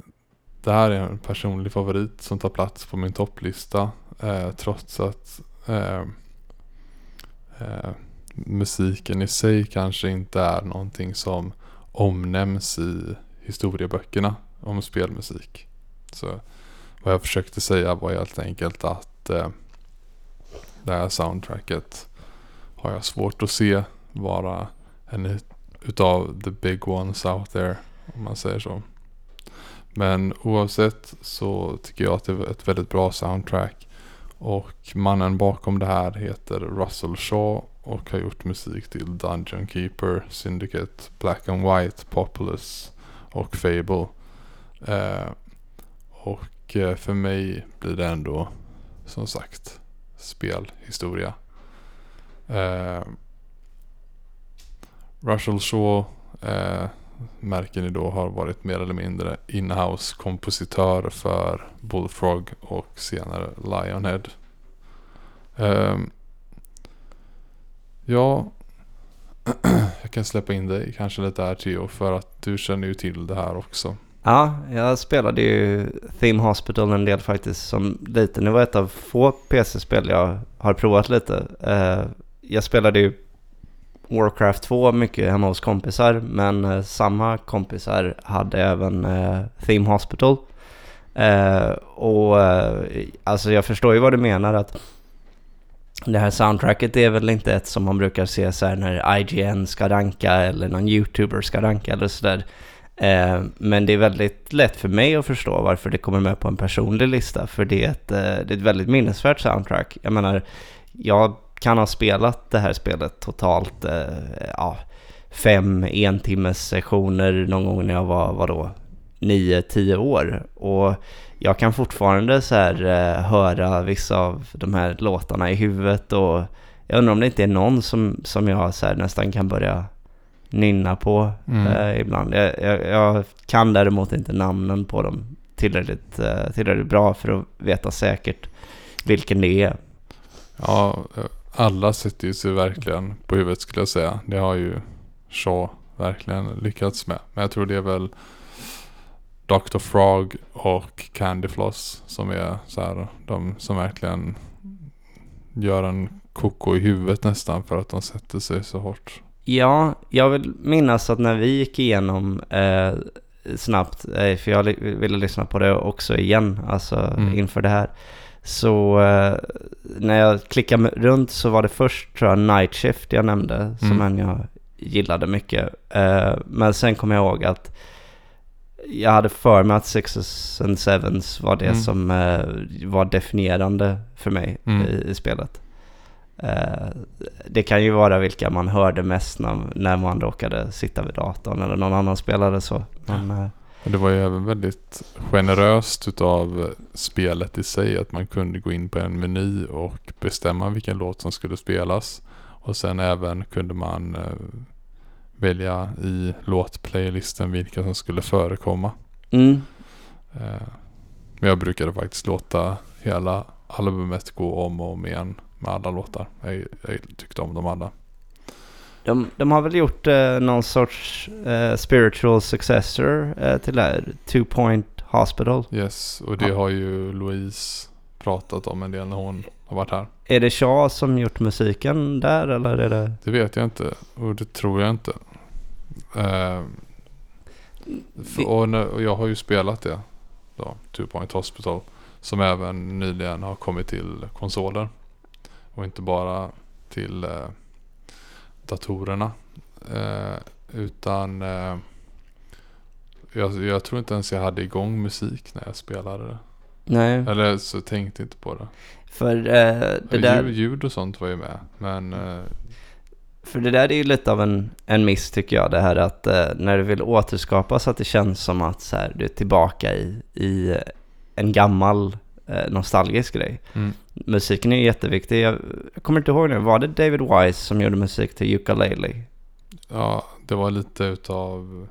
det här är en personlig favorit som tar plats på min topplista. Eh, trots att eh, eh, musiken i sig kanske inte är någonting som omnämns i historieböckerna om spelmusik. Så vad jag försökte säga var helt enkelt att eh, det här soundtracket har jag svårt att se vara en utav the big ones out there. Om man säger så. Men oavsett så tycker jag att det är ett väldigt bra soundtrack. Och mannen bakom det här heter Russell Shaw och har gjort musik till Dungeon Keeper, Syndicate, Black and White, Populous och Fable. Eh, och eh, för mig blir det ändå som sagt spelhistoria. Eh, Russell Shaw eh, märker ni då har varit mer eller mindre inhouse kompositör för Bullfrog och senare Lionhead. Eh, ja, jag kan släppa in dig kanske lite här Theo för att du känner ju till det här också. Ja, jag spelade ju Theme Hospital en del faktiskt som liten. Det var ett av få PC-spel jag har provat lite. Eh, jag spelade ju Warcraft 2 mycket hemma hos kompisar men eh, samma kompisar hade även eh, Theme Hospital. och alltså jag förstår ju vad du menar att det här soundtracket är väl inte ett som man brukar se så här när IGN ska ranka eller någon YouTuber ska ranka eller sådär. Eh, men det är väldigt lätt för mig att förstå varför det kommer med på en personlig lista. För det är ett, eh, det är ett väldigt minnesvärt soundtrack. Jag menar, jag kan ha spelat det här spelet totalt eh, ja, fem entimmes sessioner någon gång när jag var, vadå, nio, tio år. Och jag kan fortfarande så här eh, höra vissa av de här låtarna i huvudet och jag undrar om det inte är någon som, som jag så nästan kan börja nynna på mm. eh, ibland. Jag, jag, jag, kan däremot inte namnen på dem tillräckligt, eh, tillräckligt bra för att veta säkert vilken det är. Ja, alla sätter ju sig verkligen på huvudet skulle jag säga. Det har ju Shaw verkligen lyckats med. Men jag tror det är väl Dr. Frog och Candy Floss som är så här, de som verkligen gör en koko i huvudet nästan för att de sätter sig så hårt. Ja, jag vill minnas att när vi gick igenom eh, snabbt, eh, för jag ville lyssna på det också igen, alltså mm. inför det här. Så eh, när jag klickade runt så var det först tror jag Night Shift jag nämnde, mm. som en jag gillade mycket. Eh, men sen kom jag ihåg att jag hade för mig att Sixes and Sevens var det Mm. som eh, var definierande för mig Mm. i, i spelet. Eh, det kan ju vara vilka man hörde mest när, när man råkade sitta vid datorn eller någon annan spelade så. Men, eh, det var ju även väldigt generöst utav spelet i sig. Att man kunde gå in på en meny och bestämma vilken låt som skulle spelas. Och sen även kunde man eh, välja i låtplaylisten vilka som skulle förekomma. mm, men jag brukade faktiskt låta hela albumet gå om och om igen med alla låtar. Jag, jag tyckte om dem alla. de, de har väl gjort eh, någon sorts eh, spiritual successor eh, till det här, Two Point Hospital. Yes, och det Ja. har ju Louise pratat om en del när hon har varit här. Är det Shaw som gjort musiken där eller är det? Det vet jag inte och det tror jag inte. Eh, för, och, när, och jag har ju spelat det. Då, Two Point Hospital. Som även nyligen har kommit till konsoler. Och inte bara till eh, datorerna. Eh, utan eh, jag, jag tror inte ens jag hade igång musik när jag spelade det. Nej, Eller så tänkte jag inte på det. för eh, det där... Ljud, ljud och sånt var ju med. Men eh, För det där är ju lite av en, en miss tycker jag. Det här att eh, när du vill återskapa så att det känns som att så här, du är tillbaka i, i en gammal eh, nostalgisk grej. mm, Musiken är jätteviktig. Jag, jag kommer inte ihåg nu, var det David Wise som gjorde musik till Ukulele? Ja, det var lite utav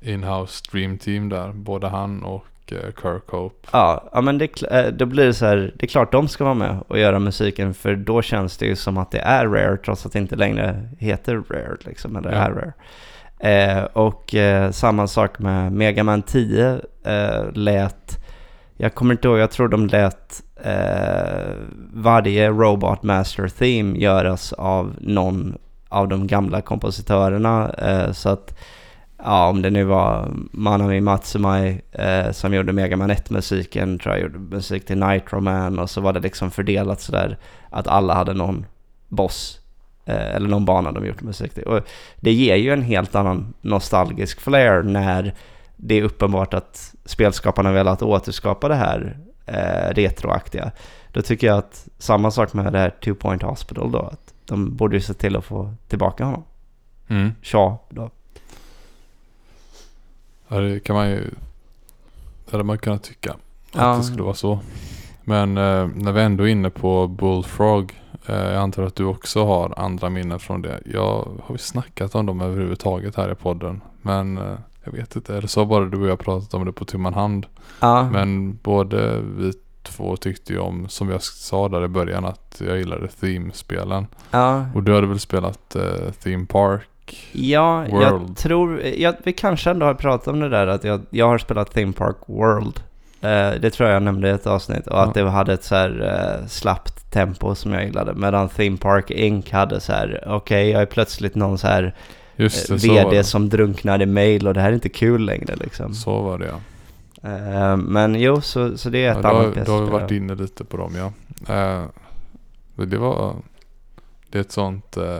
in-house dream team där. Både han och eh, Kirk Hope. Ja, ja men det, eh, då blir det så här, det är klart de ska vara med och göra musiken för då känns det ju som att det är Rare trots att det inte längre heter Rare liksom, eller Ja. är Rare. Eh, och eh, samma sak med Mega Man 10 eh, lät, jag kommer inte ihåg, jag tror de lät eh, varje Robot Master Theme göras av någon av de gamla kompositörerna. Eh, så att ja, om det nu var Manami Matsumai eh, som gjorde Mega Man 1-musiken, tror jag gjorde musik till Nitro Man och så var det liksom fördelat sådär att alla hade någon boss eh, eller någon bana de gjort musik till. Och det ger ju en helt annan nostalgisk flair när det är uppenbart att spelskaparna velat återskapa det här eh, retroaktiga. Då tycker jag att samma sak med det här Two Point Hospital då, att de borde ju se till att få tillbaka honom. Mm. Shaw då. Ja, det kan man ju... Det hade man kunnat tycka. Att Ja. det skulle vara så. Men eh, när vi ändå är inne på Bullfrog. Eh, jag antar att du också har andra minnen från det. Jag har vi snackat om dem överhuvudtaget här i podden. Men eh, jag vet inte. Det så bara du och jag pratat om det på tumman hand? Ja. Men både vi två tyckte ju om, som jag sa där i början, att jag gillade Theme-spelen. ja. Och du hade väl spelat eh, Theme Park? Ja, jag World. tror, jag, vi kanske ändå har pratat om det där att jag, jag har spelat Theme Park World. Eh, det tror jag jag nämnde i ett avsnitt och att Ja. det hade ett så här eh, slappt tempo som jag gillade. Medan Theme Park Inc hade så här, okej jag är plötsligt någon så här Just det, VD det. som drunknar i mail och det här är inte kul längre liksom. Så var det ja. Eh, men jo, så, så det är ja ett då, annat har- pjäs då har vi varit inne lite på dem ja. Eh, det var... Det är ett sånt eh,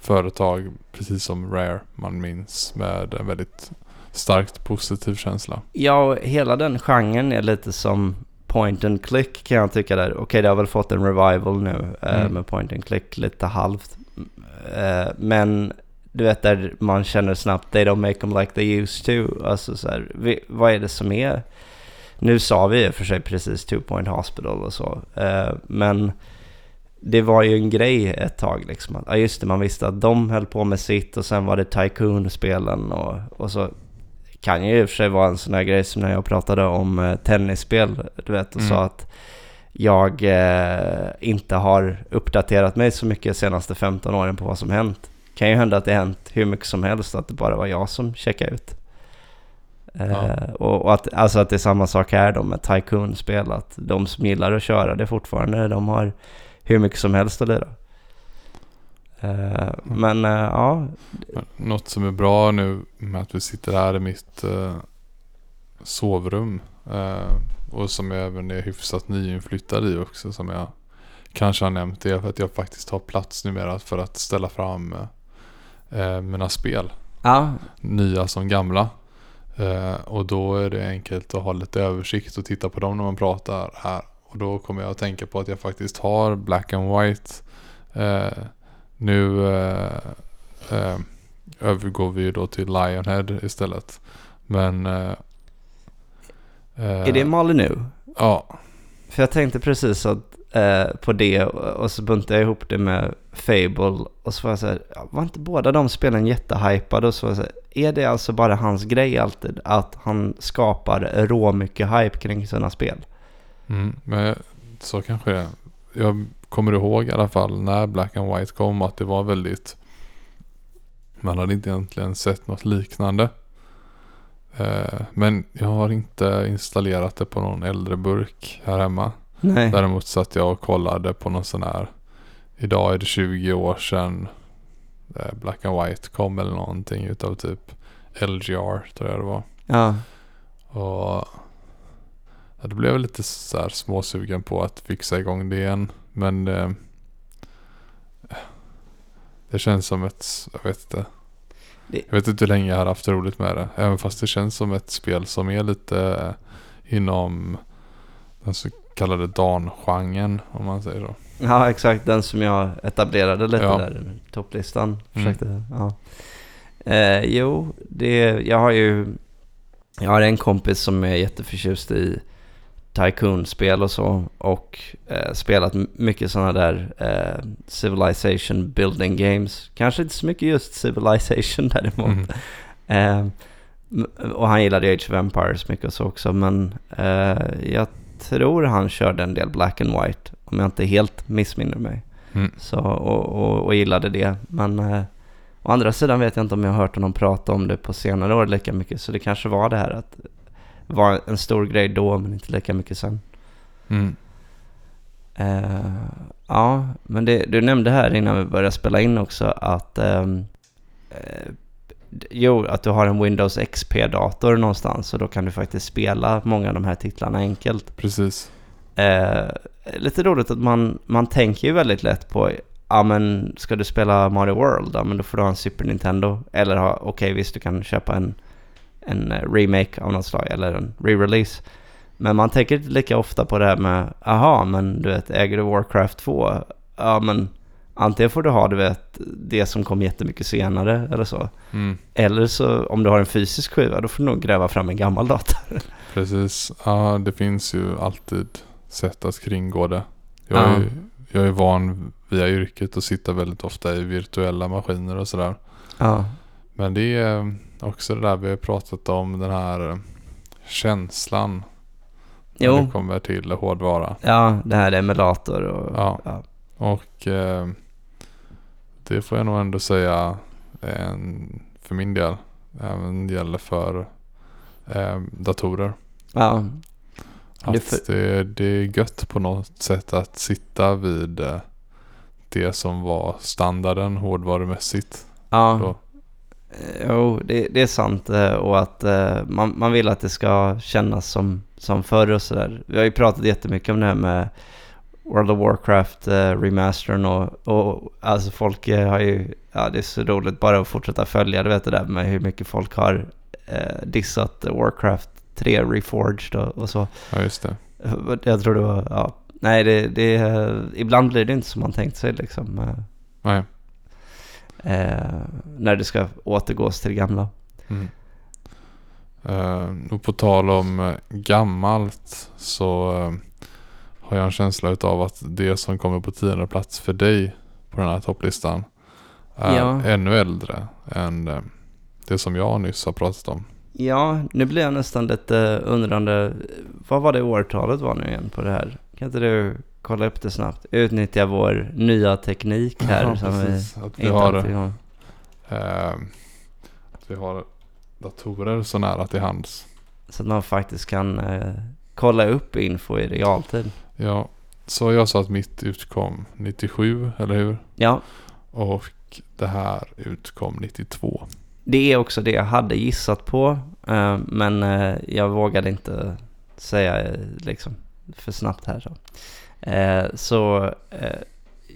företag, precis som Rare, man minns med en väldigt starkt positiv känsla. Ja, hela den genren är lite som point and click kan jag tycka där. Okej, det har väl fått en revival nu Mm. med point and click lite halvt. Men du vet där man känner snabbt, they don't make them like they used to. Alltså så här, vi, vad är det som är? Nu sa vi och för sig precis two point hospital och så. Eh, men det var ju en grej ett tag liksom. Ja just det, man visste att de höll på med sitt och sen var det Tycoon-spelen och, och så kan ju i och för sig vara en sån här grej som när jag pratade om eh, tennisspel, du vet, och Mm. sa att jag eh, inte har uppdaterat mig så mycket de senaste 15 åren på vad som hänt. Kan ju hända att det hänt hur mycket som helst, att det bara var jag som checkade ut. Eh, Ja. och, och att, alltså att det är samma sak här då med Tycoon-spel, att de som gillar att köra det fortfarande, de har hur mycket som helst att lira. Eh, men eh, ja, Något som är bra nu med att vi sitter här i mitt eh, sovrum. Eh, och som jag även är hyfsat nyinflyttad i också. Som jag kanske har nämnt. Det är för att jag faktiskt har plats numera för att ställa fram eh, mina spel. ja, Nya som gamla. Eh, och då är det enkelt att ha lite översikt och titta på dem när man pratar här. Och då kommer jag att tänka på att jag faktiskt har Black and White. Eh, nu eh, eh, övergår vi ju då till Lionhead istället. Men... Eh, är det Mali nu? Ja. För jag tänkte precis att eh, på det och så buntade jag ihop det med Fable och så var jag så här, var inte båda de spelen jättehypade och så var jag så här, är det alltså bara hans grej alltid att han skapar rå mycket hype kring sina spel? Mm, men så kanske det är. Jag kommer ihåg i alla fall när Black and White kom att det var väldigt man hade inte egentligen sett något liknande. Eh, men jag har inte installerat det på någon äldre burk här hemma. Nej. Däremot satt jag och kollade på någon sån här. Idag är det 20 år sedan eh, Black and White kom eller någonting utav typ LGR tror jag det var. Ja. Och ja, det blev lite så här småsugen på att fixa igång det igen. Men eh, det känns som ett, jag vet inte. Det... Jag vet inte hur länge jag har haft roligt med det. Även fast det känns som ett spel som är lite eh, inom den så kallade Dan-genren om man säger så. Ja, exakt. Den som jag etablerade lite Ja. där i topplistan. Mm. Försökte, ja. eh, jo, det, jag har ju jag har en kompis som är jätteförtjust i Tycoon-spel och så. Och eh, spelat mycket sådana där eh, Civilization building games. Kanske inte så mycket just Civilization däremot. Mm. Eh, och han gillade Age of Empires mycket och så också. Men eh, jag tror han körde en del Black and White. Om jag inte helt missminner mig. Mm. Så, och, och, och gillade det. Men eh, å andra sidan vet jag inte om jag har hört honom prata om det på senare år lika mycket. Så det kanske var det här att det var en stor grej då men inte lika mycket sen. Mm. Eh, ja, men det, du nämnde här innan vi började spela in också att ehm, eh, Jo, att du har en Windows XP-dator någonstans och då kan du faktiskt spela många av de här titlarna enkelt. Precis. Eh, lite roligt att man, man tänker ju väldigt lätt på Ja men ska du spela Mario World? Ja men då får du ha en Super Nintendo. Eller ha, okej visst du kan köpa en, en eh, remake av något slag eller en re-release. Men man tänker inte lika ofta på det här med, aha men du vet äger du Warcraft 2? Ja men antingen får du ha du vet det som kom jättemycket senare eller så. Mm. Eller så om du har en fysisk skiva då får du nog gräva fram en gammal dator. Precis. Ja, det finns ju alltid sätt att kringgå det. Jag, Ja. är, jag är van via yrket att sitta väldigt ofta i virtuella maskiner och sådär. Ja, Men det är också det där vi har pratat om, den här känslan. Jo. När det kommer till hårdvara. ja det här är emulator och Ja. ja. Och eh, det får jag nog ändå säga en, för min del även gäller för eh, datorer. ja. Att Det är det, det är gött på något sätt att sitta vid eh, det som var standarden hårdvarumässigt. Ja, Då. Eh, jo, det, det är sant. eh, Och att eh, man, man vill att det ska kännas som, som förr och sådär. Vi har ju pratat jättemycket om det här med World of Warcraft eh, remastern och, och alltså folk eh, har ju, ja det är så roligt bara att fortsätta följa, du vet det där med hur mycket folk har eh, dissat Warcraft 3 Reforged och, och så. Ja just det. Jag tror det var, ja, nej det, det, eh, ibland blir det inte som man tänkt sig liksom. eh, Nej. Eh, när det ska återgås till det gamla. Mm. Eh, och på tal om gammalt så har jag en känsla utav att det som kommer på tionde plats för dig på den här topplistan är Ja. ännu äldre än eh, det som jag nyss har pratat om. Ja, nu blir jag nästan lite undrande. Vad var det årtalet var nu igen på det här? Kan inte du kolla upp det snabbt? Utnyttja vår nya teknik här Ja, som vi precis. Att vi har, har. eh, att vi har datorer så nära till hands. Så att man faktiskt kan eh, kolla upp info i realtid. Ja, så jag sa att mitt utkom 97, eller hur? Ja, Och det här utkom 92. det är också det jag hade gissat på. Eh, men eh, jag vågade inte säga eh, liksom för snabbt här. Så, så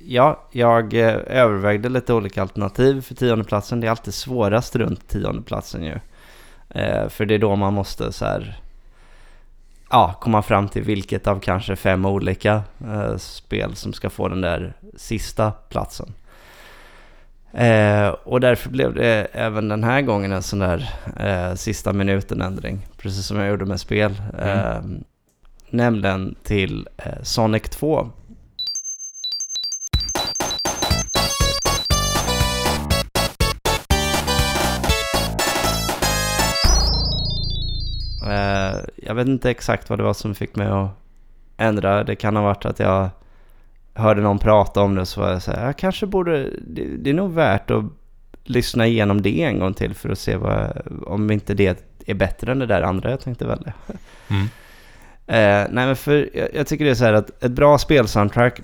ja, jag övervägde lite olika alternativ för tiondeplatsen. Det är alltid svårast runt tiondeplatsen ju. För det är då man måste så här, ja, komma fram till vilket av kanske fem olika eh, spel som ska få den där sista platsen. Eh, och därför blev det även den här gången en sån där eh, sista minuten-ändring. Precis som jag gjorde med spel. Eh, nämligen till eh, Sonic 2. Jag vet inte exakt vad det var som fick mig att ändra. Det kan ha varit att jag hörde någon prata om det så var jag så här, jag kanske borde, det, det är nog värt att lyssna igenom det en gång till för att se vad, om inte det är bättre än det där andra jag tänkte välja. Mm. Eh, nej men för jag, jag, tycker det är så här att ett bra spelsoundtrack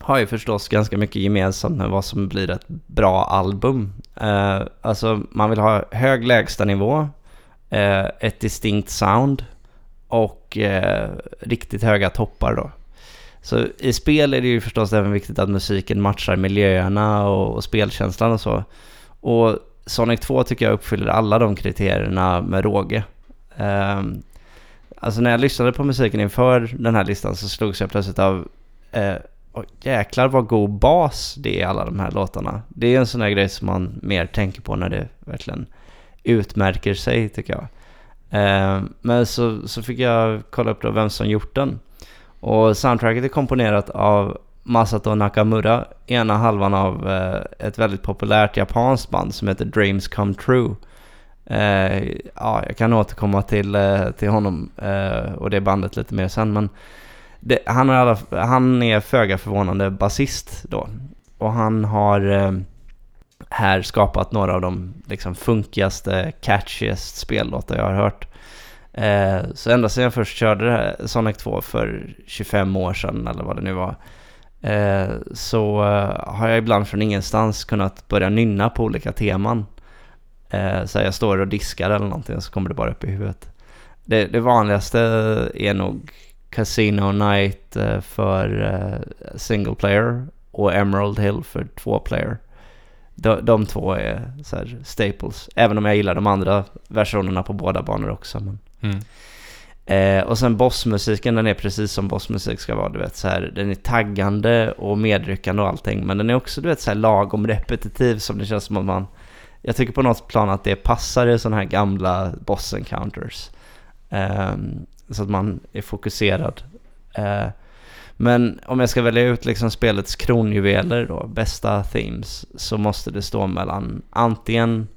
har ju förstås ganska mycket gemensamt med vad som blir ett bra album. Eh, alltså man vill ha hög lägstanivå, Eh, ett distinkt sound och eh, riktigt höga toppar då. Så i spel är det ju förstås även viktigt att musiken matchar miljöerna och, och spelkänslan och så. Och Sonic 2 tycker jag uppfyller alla de kriterierna med råge. Um, alltså när jag lyssnade på musiken inför den här listan så slogs jag plötsligt av uh, oh, jäklar vad god bas det är i alla de här låtarna. Det är en sån här grej som man mer tänker på när det verkligen utmärker sig tycker jag. Eh, men så, så fick jag kolla upp då vem som gjort den. Och soundtracket är komponerat av Masato Nakamura, ena halvan av eh, ett väldigt populärt japanskt band som heter Dreams Come True. Eh, ja, jag kan återkomma till, eh, till honom eh, och det bandet lite mer sen, men det, han, är alla, han är föga förvånande basist då. Och han har eh, här skapat några av de liksom funkigaste, catchiest spellåtar jag har hört. Eh, så ända sedan jag först körde Sonic 2 för 25 år sedan eller vad det nu var. Eh, så eh, har jag ibland från ingenstans kunnat börja nynna på olika teman. Eh, så jag står och diskar eller någonting så kommer det bara upp i huvudet. Det, det vanligaste är nog Casino Night eh, för eh, single player och Emerald Hill för två player. De, de två är så staples. Även om jag gillar de andra versionerna på båda banor också. Men Mm. Eh, och sen bossmusiken, den är precis som bossmusik ska vara, du vet så här, den är taggande och medryckande och allting, men den är också, du vet så här lagom repetitiv som det känns som att man, jag tycker på något plan att det passar i sådana här gamla boss encounters. Eh, så att man är fokuserad. Eh, men om jag ska välja ut liksom spelets kronjuveler då, bästa themes, så måste det stå mellan antingen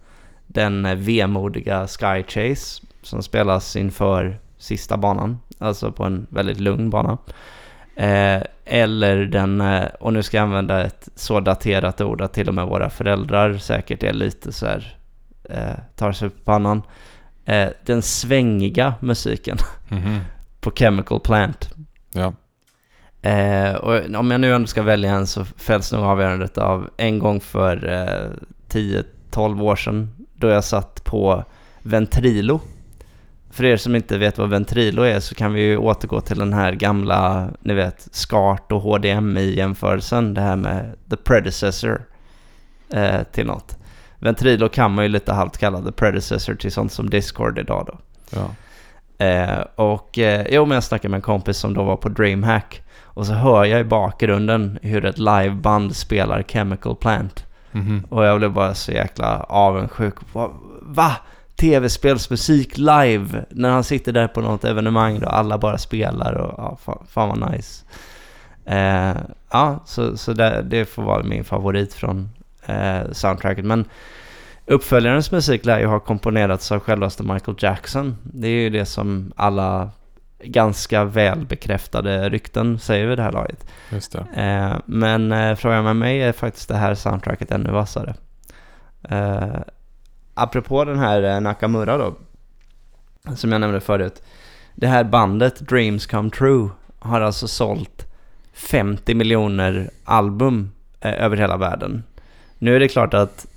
den vemodiga Sky Chase som spelas inför sista banan, alltså på en väldigt lugn bana. Eh, eller den, eh, och nu ska jag använda ett så daterat ord att till och med våra föräldrar säkert är lite så här, eh, tar sig på pannan. Eh, den svängiga musiken mm -hmm. på Chemical Plant. Ja. Eh, och om jag nu ändå ska välja en så fälls nog avgörandet av en gång för eh, 10-12 år sedan då jag satt på Ventrilo för er som inte vet vad Ventrilo är så kan vi ju återgå till den här gamla, ni vet, SCART och HDMI-jämförelsen. Det här med the predecessor eh, till något. Ventrilo kan man ju lite halvt kalla the predecessor till sånt som Discord idag då. Ja. Eh, och eh, jo, men jag snackade med en kompis som då var på DreamHack. Och så hör jag i bakgrunden hur ett liveband spelar Chemical Plant. Mm -hmm. Och jag blev bara så jäkla avundsjuk. Va? va? tv-spelsmusik live när han sitter där på något evenemang och alla bara spelar och ja, fan, fan vad nice. Eh, ja, så, så det, det, får vara min favorit från eh, soundtracket. Men uppföljarens musik lär ju ha komponerats av självaste Michael Jackson. Det är ju det som alla ganska väl bekräftade rykten säger vid det här laget. Just. Eh, men eh, frågar man mig är faktiskt det här soundtracket ännu vassare. Eh, apropå den här eh, Nakamura då, som jag nämnde förut. Det här bandet Dreams Come True har alltså sålt 50 miljoner album eh, över hela världen. Nu är det klart att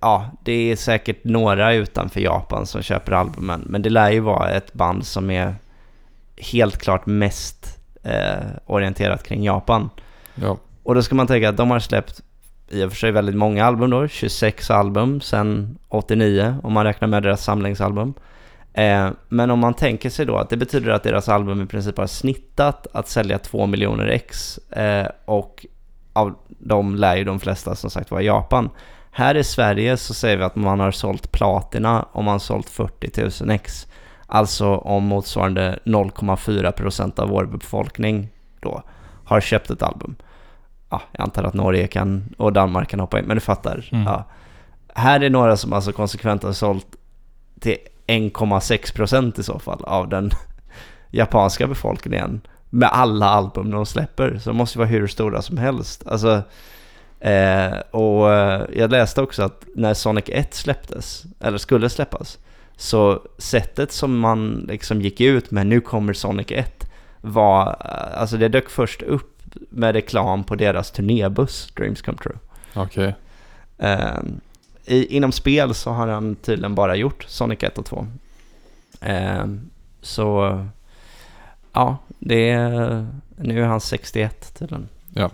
ja, det är säkert några utanför Japan som köper albumen, men det lär ju vara ett band som är helt klart mest eh, orienterat kring Japan. Ja. Och då ska man tänka att de har släppt i och för sig väldigt många album då, 26 album sedan 89 om man räknar med deras samlingsalbum. Eh, men om man tänker sig då att det betyder att deras album i princip har snittat att sälja 2 miljoner ex eh, och av dem lär ju de flesta som sagt vara i Japan. Här i Sverige så säger vi att man har sålt platina om man har sålt 40 000 ex. Alltså om motsvarande 0,4% av vår befolkning då har köpt ett album. Ja, jag antar att Norge kan, och Danmark kan hoppa in, men du fattar. Mm. Ja. Här är några som alltså konsekvent har sålt till 1,6% i så fall av den japanska befolkningen med alla album de släpper. Så de måste vara hur stora som helst. Alltså, eh, och eh, jag läste också att när Sonic 1 släpptes, eller skulle släppas, så sättet som man liksom gick ut med nu kommer Sonic 1 var, alltså det dök först upp med reklam på deras turnébuss Dreams Come True. Okej. Eh, i, inom spel så har han tydligen bara gjort Sonic 1 och 2. Eh, så ja, det är, nu är han 61 tydligen. Ja.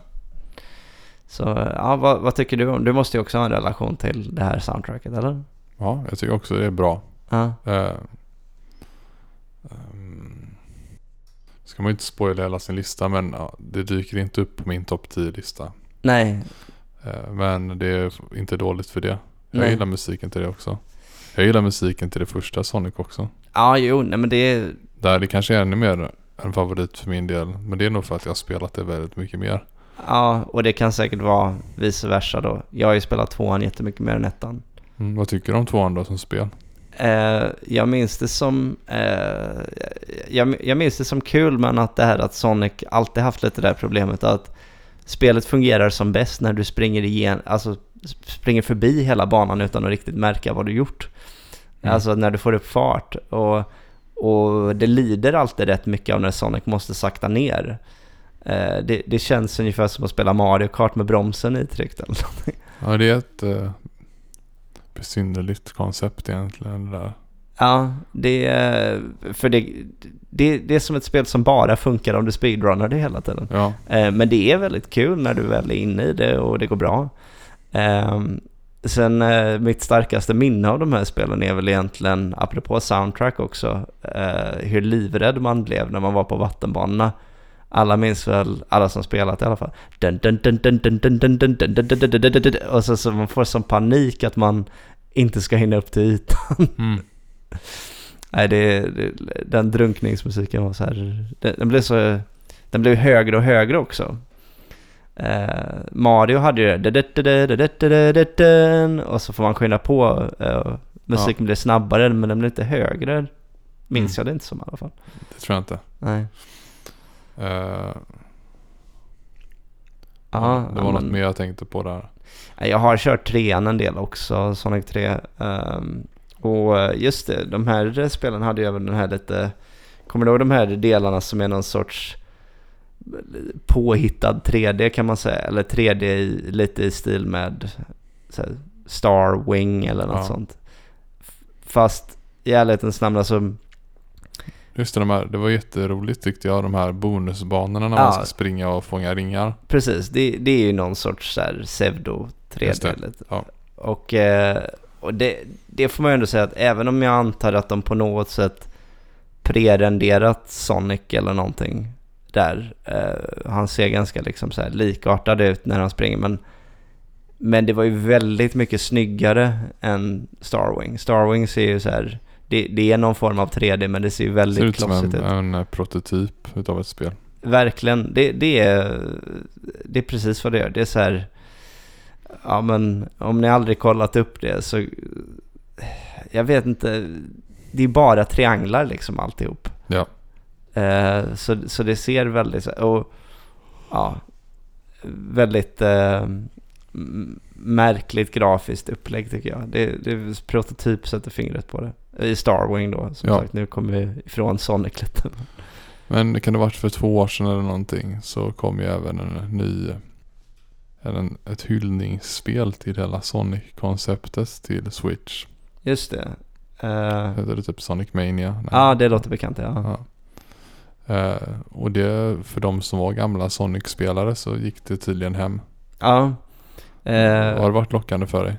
Så ja, vad, vad tycker du om? Du måste ju också ha en relation till det här soundtracket, eller? Ja, jag tycker också det är bra. Ja, Uh, um, ska man ju inte spoila hela sin lista men ja, det dyker inte upp på min topp 10-lista. nej, Eh, men det är inte dåligt för det. Jag Nej. gillar musiken till det också. Jag gillar musiken till det första Sonic också. ja, jo, nej men det är, Där det kanske är ännu mer en favorit för min del. Men det är nog för att jag har spelat det väldigt mycket mer. ja, och det kan säkert vara vice versa då. Jag har ju spelat tvåan jättemycket mer än ettan. Mm, vad tycker du om tvåan då som spel? Eh, jag minns det som eh, jag, jag minns det som kul men att det här att Sonic alltid haft lite det där problemet att spelet fungerar som bäst när du springer igen, alltså springer förbi hela banan utan att riktigt märka vad du gjort. Mm. Alltså när du får upp fart och, och det lider alltid rätt mycket av när Sonic måste sakta ner. Eh, det, det känns ungefär som att spela Mario Kart med bromsen eller någonting. Ja, det är ett uh, besynnerligt koncept egentligen det där. Ja, det är, för det, det, det är som ett spel som bara funkar om du speedrunnar det hela tiden. Ja, Eh, men det är väldigt kul när du väl är inne i det och det går bra. Eh, sen eh, mitt starkaste minne av de här spelen är väl egentligen, apropå soundtrack också, eh, hur livrädd man blev när man var på vattenbanorna. Alla minns väl, alla som spelat i alla fall. Och så, så man får sån panik att man inte ska hinna upp till ytan. Mm. Nej, det, det, den drunkningsmusiken var så här, den, den, blev så, den blev högre och högre också. Eh, Mario hade ju det, och så får man skynda på. Eh, musiken ja. blev snabbare, men den blev inte högre. Minns mm. jag det inte som i alla fall. Det tror jag inte. Nej. Eh, Ja, det var något men- mer jag tänkte på där. Jag har kört trean en del också, Sonic 3. Ehm, och eh, just det, de här spelen hade ju även den här lite... Kommer du ihåg de här delarna som är någon sorts påhittad 3D kan man säga? Eller 3D i, lite i stil med här, Star Wing eller något Ja. sånt. Fast i ärlighetens namn alltså, Just det, de här, det var jätteroligt tyckte jag, de här bonusbanorna när Ja. man ska springa och fånga ringar. precis, det, det är ju någon sorts så här pseudo Just 3D. det, lite. ja. Och, eh, och det, det får man ju ändå säga att även om jag antar att de på något sätt prerenderat Sonic eller någonting där. Eh, han ser ganska liksom så här likartad ut när han springer men, men det var ju väldigt mycket snyggare än Starwing. Starwing ser ju så här, det, det är någon form av 3D men det ser ju väldigt ser ut som klossigt ut. en eh, prototyp utav ett spel. Verkligen, det, det, är, det är precis vad det gör. Det är så här, ja men om ni aldrig kollat upp det så, jag vet inte, det är bara trianglar liksom alltihop. Ja. Eh, så, så det ser väldigt, och ja, väldigt eh, märkligt grafiskt upplägg tycker jag. Det, det är prototyp sätter fingret på det. I Starwing då, som Ja. sagt, nu kommer vi ifrån Sonic lite. Men det kan det varit för två år sedan eller någonting så kom ju även en ny en, ett hyllningsspel till hela Sonic-konceptet till Switch. Just det. Eh, Heter det typ Sonic Mania? Ja, det låter bekant ja. Ja. Eh, och det, för de som var gamla Sonic-spelare så gick det tydligen hem. Ja, Eh, Har det varit lockande för dig?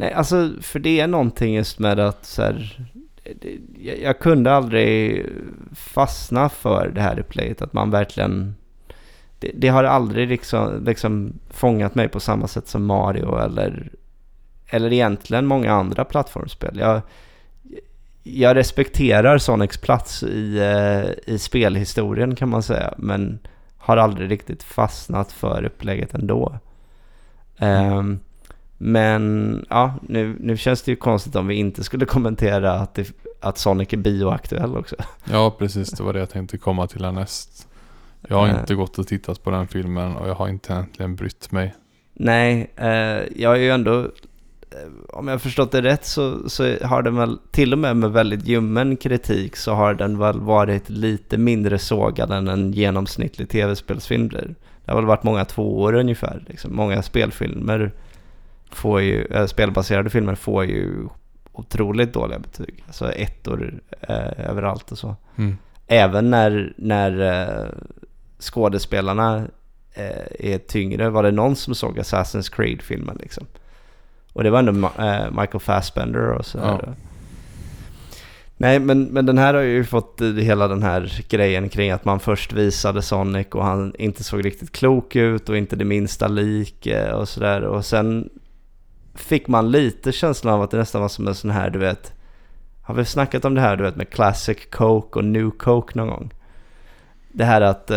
Nej, alltså för det är någonting just med att så här, jag, jag kunde aldrig fastna för det här replayet. Att man verkligen, det, det har aldrig liksom, liksom fångat mig på samma sätt som Mario eller, eller egentligen många andra plattformsspel. Jag, jag respekterar Sonics plats i, eh, i spelhistorien kan man säga. Men har aldrig riktigt fastnat för upplägget ändå. Ehm, men ja, nu, nu känns det ju konstigt om vi inte skulle kommentera att, det, att Sonic är bioaktuell också. Ja, precis. Det var det jag tänkte komma till härnäst. Jag har inte gått och tittat på den filmen och jag har inte egentligen brytt mig. Nej, eh, jag är ju ändå, eh, om jag har förstått det rätt så, så har den väl, till och med med väldigt ljummen kritik så har den väl varit lite mindre sågad än en genomsnittlig tv-spelsfilm blir. Det har väl varit många tvåor ungefär. Liksom. Många spelfilmer får ju, äh, spelbaserade filmer får ju otroligt dåliga betyg. Alltså ettor eh, överallt och så. Mm. Även när, när eh, skådespelarna eh, är tyngre. Var det någon som såg Assassin's Creed-filmen liksom? Och det var ändå Ma- eh, Michael Fassbender och sådär. Ja. Nej, men, men den här har ju fått eh, hela den här grejen kring att man först visade Sonic och han inte såg riktigt klok ut och inte det minsta lik eh, och sådär. Och sen fick man lite känslan av att det nästan var som en sån här, du vet, har vi snackat om det här du vet med Classic Coke och New Coke någon gång? Det här att eh,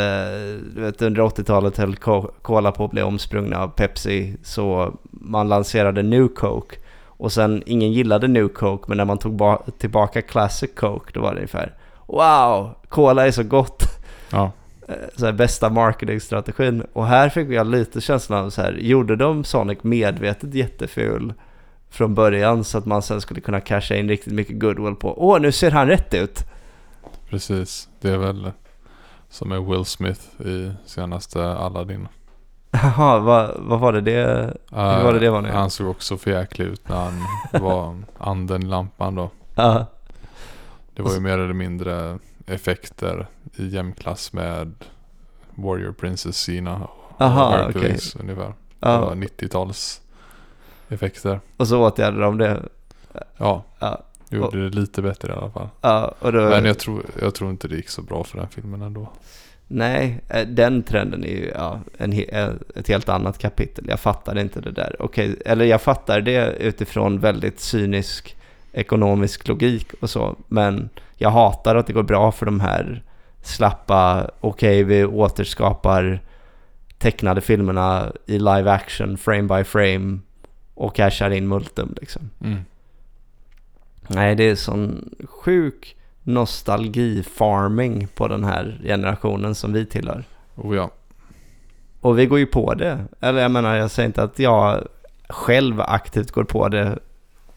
du vet, under 80-talet höll Cola på att bli omsprungna av Pepsi så man lanserade New Coke och sen ingen gillade New Coke men när man tog tillbaka Classic Coke då var det ungefär Wow! Cola är så gott! Ja, så här, bästa marketingstrategin. Och här fick jag lite känslan av så här, gjorde de Sonic medvetet jätteful från början så att man sen skulle kunna casha in riktigt mycket goodwill på, åh nu ser han rätt ut! precis. Det är väl som med Will Smith i senaste Aladdin. Jaha, vad, vad var det det? Uh, var det det var nu? Han såg också för jäklig ut när han var anden i lampan då. Ja, Det var ju mer eller mindre effekter i jämnklass med Warrior Princess Sina och Aha, Hercules ungefär. Det ja. var 90-tals effekter. Och så åtgärdade de det. Ja, Ja, gjorde det lite bättre i alla fall. ja och då... Men jag tror, jag tror inte det gick så bra för den filmen ändå. Nej, eh, den trenden är ju ja, en, eh, ett helt annat kapitel. Jag fattar inte det där. Okej, eller jag fattar det utifrån väldigt cynisk ekonomisk logik och så. Men jag hatar att det går bra för de här slappa, okej vi återskapar tecknade filmerna i live action, frame by frame och cashar in multum liksom. Mm. Nej, det är sån sjuk nostalgi-farming på den här generationen som vi tillhör. Oh ja. Och vi går ju på det. Eller jag menar, jag säger inte att jag själv aktivt går på det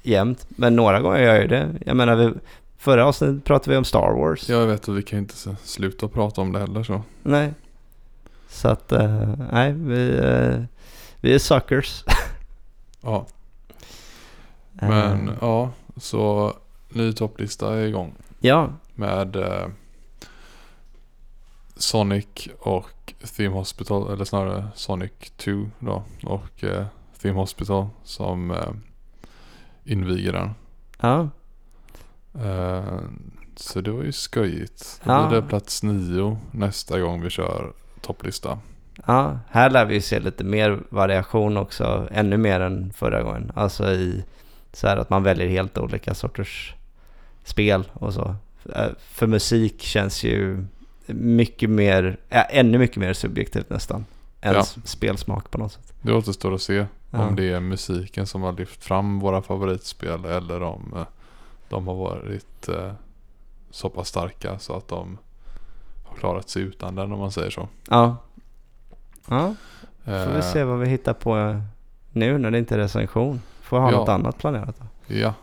jämt. Men några gånger gör jag ju det. Jag menar, vi, förra avsnittet pratade vi om Star Wars. Jag vet att vi kan inte s- sluta prata om det heller så. Nej. Så att, eh, nej, vi, eh, vi är suckers. Ja, men Eh, ja. Så ny topplista är igång. ja, Med eh, Sonic och Theme Hospital. Eller snarare Sonic 2 då. Och eh, Theme Hospital som eh, inviger den. ja, Eh, så det var ju skojigt. Då Ja. blir det plats nio nästa gång vi kör topplista. ja. Här lär vi ju se lite mer variation också. Ännu mer än förra gången. Alltså i så här att man väljer helt olika sorters spel och så. Eh, För musik känns ju mycket mer, ännu mycket mer subjektivt nästan. Än Ja. spelsmak på något sätt. Det återstår att se Ja. om det är musiken som har lyft fram våra favoritspel eller om eh, de har varit eh, så pass starka så att de har klarat sig utan den om man säger så. Ja. Ja, får vi Eh, se vad vi hittar på eh, nu när det inte är recension. Får ha Ja. något annat planerat då. Ja.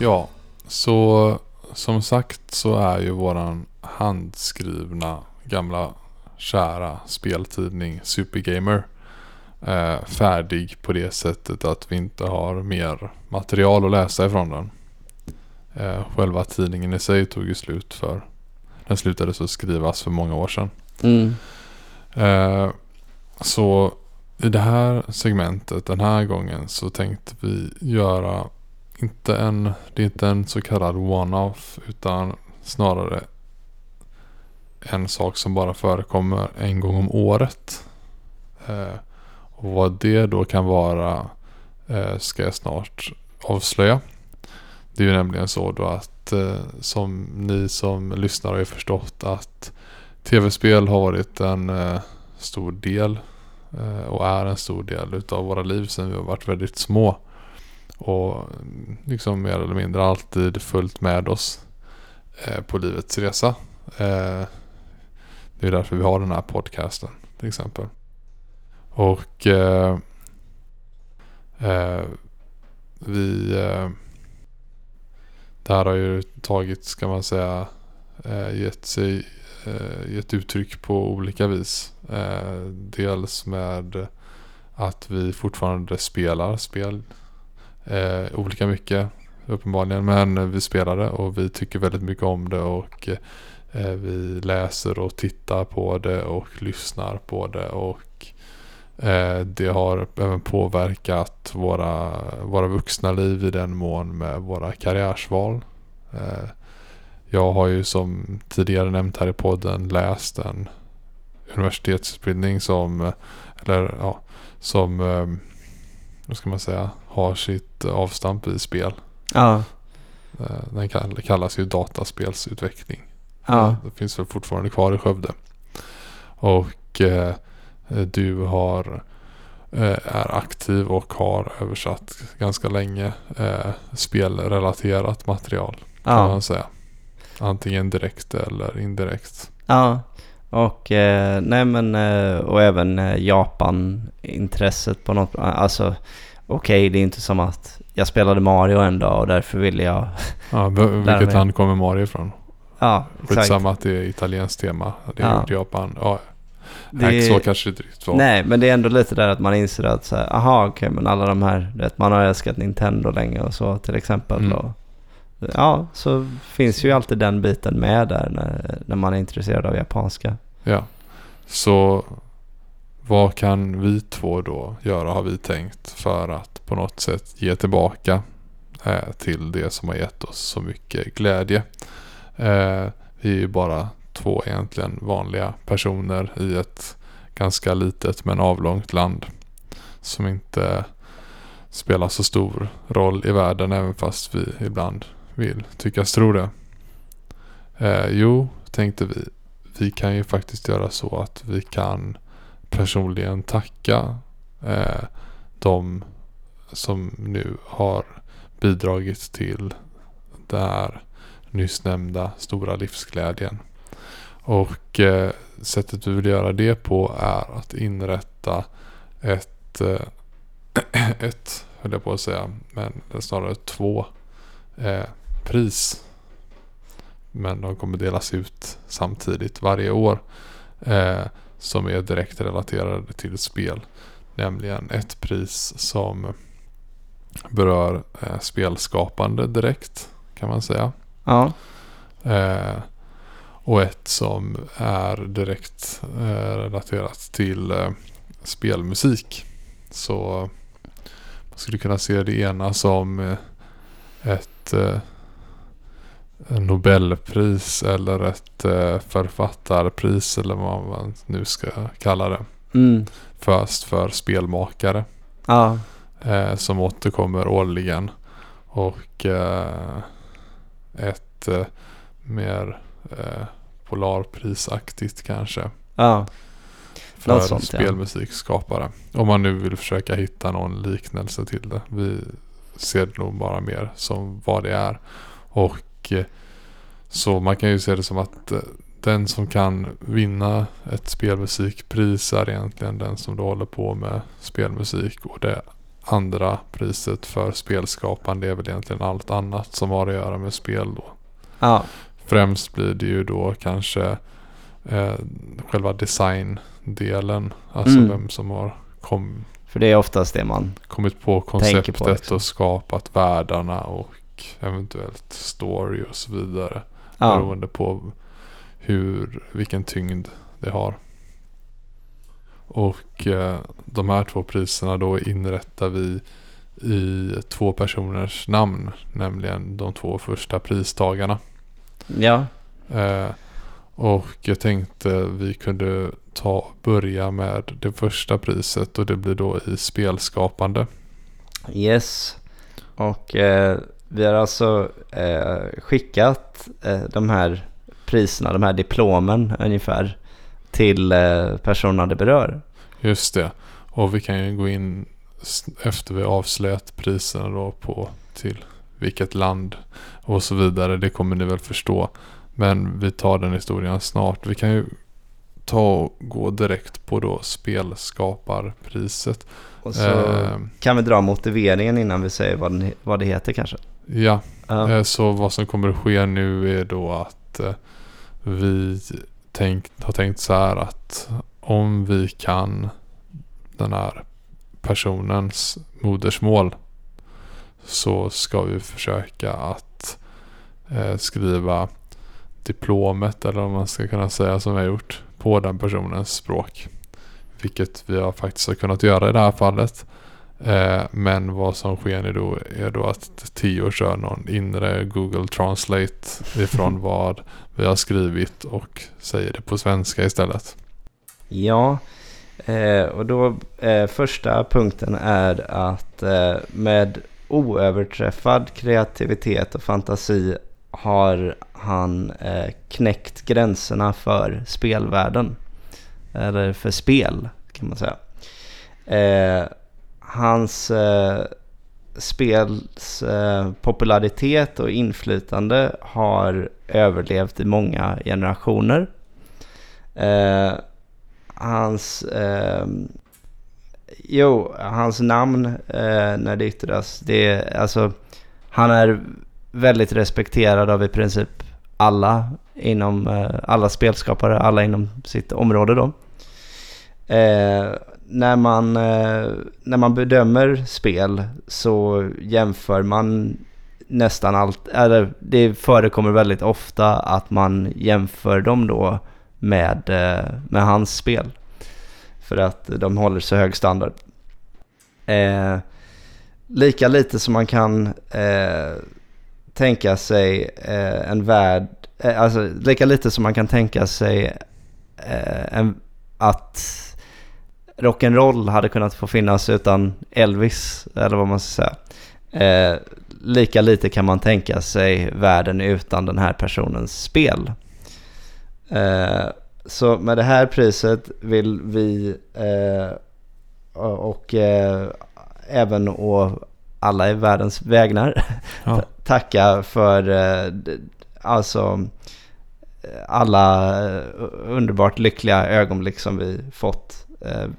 Ja, så som sagt så är ju våran handskrivna gamla kära speltidning Supergamer eh, färdig på det sättet att vi inte har mer material att läsa ifrån den. Eh, själva tidningen i sig tog ju slut för den slutade så skrivas för många år sedan. Mm. Eh, så i det här segmentet, den här gången, så tänkte vi göra inte en, det är inte en så kallad one-off utan snarare en sak som bara förekommer en gång om året. Eh, och vad det då kan vara eh, ska jag snart avslöja. Det är ju nämligen så då att eh, som ni som lyssnar har ju förstått att tv-spel har varit en eh, stor del eh, och är en stor del utav våra liv sedan vi har varit väldigt små. Och mm, liksom mer eller mindre alltid följt med oss eh, på livets resa. Det är därför vi har den här podcasten till exempel. Och eh, eh, vi... Eh, det här har ju tagit, ska man säga, eh, gett sig eh, gett uttryck på olika vis. Eh, dels med att vi fortfarande spelar spel eh, olika mycket uppenbarligen. Men vi spelar det och vi tycker väldigt mycket om det och eh, vi läser och tittar på det och lyssnar på det och eh, det har även påverkat våra, våra vuxna liv i den mån med våra karriärsval. Eh, jag har ju som tidigare nämnt här i podden läst en universitetsutbildning som, eller ja, som, eh, vad ska man säga, har sitt avstamp i spel. Ja. Eh, den kallas ju dataspelsutveckling. Ja. Det finns väl fortfarande kvar i Skövde. Och eh, du har eh, är aktiv och har översatt ganska länge eh, spelrelaterat material. Kan Ja. man säga. Antingen direkt eller indirekt. Ja. Och eh, nej men och även Japan-intresset på något Alltså okej det är inte som att jag spelade Mario en dag och därför ville jag Ja, vilket land kommer Mario ifrån? Ja, exakt. Skitsamma att det är italienskt tema. Det är Ja. Japan. Ja, Det- Nej, så kanske det riktigt var. Nej, men det är ändå lite där att man inser att så här, aha, okej, men alla de här, vet, man har älskat Nintendo länge och så till exempel. Mm. Och, ja, så finns ju alltid den biten med där när, när man är intresserad av japanska. Ja. Så vad kan vi två då göra har vi tänkt för att på något sätt ge tillbaka eh, till det som har gett oss så mycket glädje. Eh, vi är ju bara två egentligen vanliga personer i ett ganska litet men avlångt land som inte spelar så stor roll i världen även fast vi ibland vill tyckas tro det. Eh, jo, tänkte vi, vi kan ju faktiskt göra så att vi kan personligen tacka eh, de som nu har bidragit till det här nyss nämnda stora livsglädjen. Och eh, sättet vi vill göra det på är att inrätta ett, eh, ett höll jag på att säga, men snarare två eh, pris. Men de kommer delas ut samtidigt varje år. Eh, som är direkt relaterade till spel. Nämligen ett pris som berör eh, spelskapande direkt kan man säga. Ja, Eh, och ett som är direkt eh, relaterat till eh, spelmusik. Så man skulle kunna se det ena som eh, ett eh, Nobelpris eller ett eh, författarpris eller vad man nu ska kalla det. mm. Först för spelmakare ja, som återkommer årligen. Och ett eh, mer eh, Polarprisaktigt kanske. ja, För Något sånt, spelmusikskapare. Om man nu vill försöka hitta någon liknelse till det. Vi ser det nog bara mer som vad det är. Och eh, så man kan ju se det som att eh, den som kan vinna ett spelmusikpris är egentligen den som då håller på med spelmusik. Och det andra priset för spelskapande är väl egentligen allt annat som har att göra med spel då. ja, Främst blir det ju då kanske eh, själva designdelen. Alltså Mm. vem som har kom, för det är oftast det man, kommit på konceptet på, liksom. och skapat världarna och eventuellt story och så vidare. ja, Beroende på hur, vilken tyngd det har. Och eh, de här två priserna då inrättar vi i två personers namn. Nämligen de två första pristagarna. Ja, Eh, och jag tänkte vi kunde ta börja med det första priset och det blir då i spelskapande. yes. Och eh, vi har alltså eh, skickat eh, de här priserna, de här diplomen ungefär, till eh, personerna det berör. Just det. Och vi kan ju gå in efter vi avslöjat priserna då på till vilket land och så vidare. Det kommer ni väl förstå. Men vi tar den historien snart. Vi kan ju ta och gå direkt på då spelskaparpriset. Och så Eh, kan vi dra motiveringen innan vi säger vad, den, vad det heter kanske. ja, Ja. Eh, Så vad som kommer att ske nu är då att eh, vi tänkt, har tänkt så här att om vi kan den här personens modersmål så ska vi försöka att eh, skriva diplomet eller vad man ska kunna säga som vi har gjort på den personens språk. Vilket vi har faktiskt har kunnat göra i det här fallet. Eh, men vad som sker nu då är då att Tio kör någon inre Google Translate ifrån vad vi har skrivit och säger det på svenska istället. Ja, eh, och då eh, första punkten är att med oöverträffad kreativitet och fantasi har han eh, knäckt gränserna för spelvärlden. Eller för spel kan man säga. Eh, hans eh, spels eh, popularitet och inflytande har överlevt i många generationer. Eh, hans, eh, jo, hans namn eh, när det yttras, det är alltså, han är väldigt respekterad av i princip alla inom, eh, alla spelskapare, alla inom sitt område då. Eh, när, man, eh, när man bedömer spel så jämför man nästan allt, eller det förekommer väldigt ofta att man jämför dem då med, eh, med hans spel. För att de håller så hög standard. Eh, lika lite som man kan eh, tänka sig eh, en värld, eh, alltså lika lite som man kan tänka sig eh, en, att rock'n'roll hade kunnat få finnas utan Elvis, eller vad man ska säga. Eh, lika lite kan man tänka sig världen utan den här personens spel. Eh, så med det här priset vill vi eh, och eh, även å alla i världens vägnar Ja. tacka för eh, alltså alla eh, underbart lyckliga ögonblick som vi fått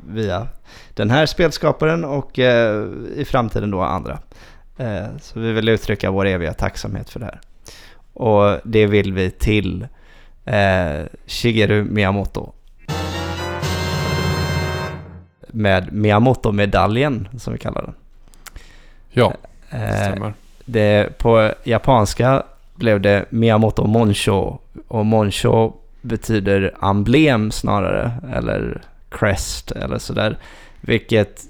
via den här spelskaparen och eh, i framtiden då andra. Eh, så vi vill uttrycka vår eviga tacksamhet för det här. Och det vill vi till eh, Shigeru Miyamoto. Med Miyamoto-medaljen som vi kallar den. Ja, Eh, stämmer. det, på japanska blev det Miyamoto Monsho. Och Monsho betyder emblem snarare. Eller crest eller sådär. Vilket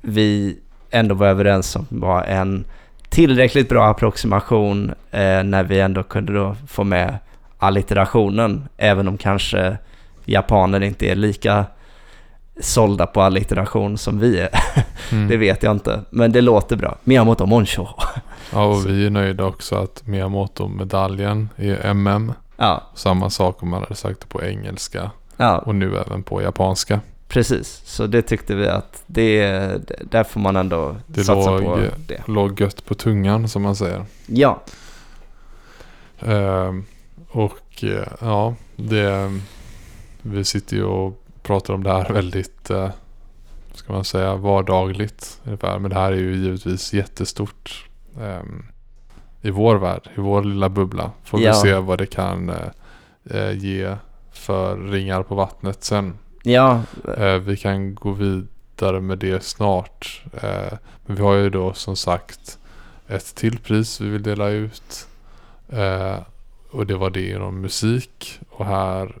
vi ändå var överens om var en tillräckligt bra approximation eh, när vi ändå kunde då få med allitterationen. Även om kanske japaner inte är lika sålda på allitteration som vi är. Mm. Det vet jag inte. Men det låter bra. Miyamoto Monsho. Ja, och vi är nöjda också att Miyamoto-medaljen är MM. Ja, Samma sak om man hade sagt det på engelska ja och nu även på japanska. precis. Så det tyckte vi att det, där får man ändå Det satsa låg- på det. Låg gött på tungan som man säger. Ja, Ehm, och eh, ja, det, vi sitter ju och pratar om det här väldigt, eh, ska man säga, vardagligt ungefär. Men det här är ju givetvis jättestort ehm, i vår värld, i vår lilla bubbla. Får Ja. vi se vad det kan eh, eh, ge för ringar på vattnet sen. ja, Eh, vi kan gå vidare med det snart. Eh, men vi har ju då som sagt ett till pris vi vill dela ut. Eh, och det var det inom musik. Och här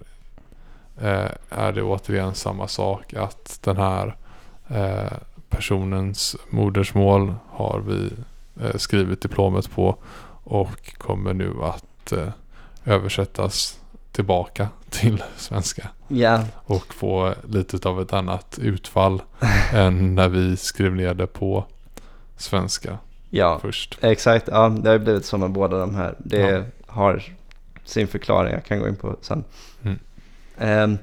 är det återigen samma sak att den här personens modersmål har vi skrivit diplomet på och kommer nu att översättas tillbaka till svenska Ja, och få lite av ett annat utfall än när vi skrev ner det på svenska ja. först. Exakt, ja det har blivit så med båda de här. Det Ja. har sin förklaring, jag kan gå in på sen. Mm. Ehm,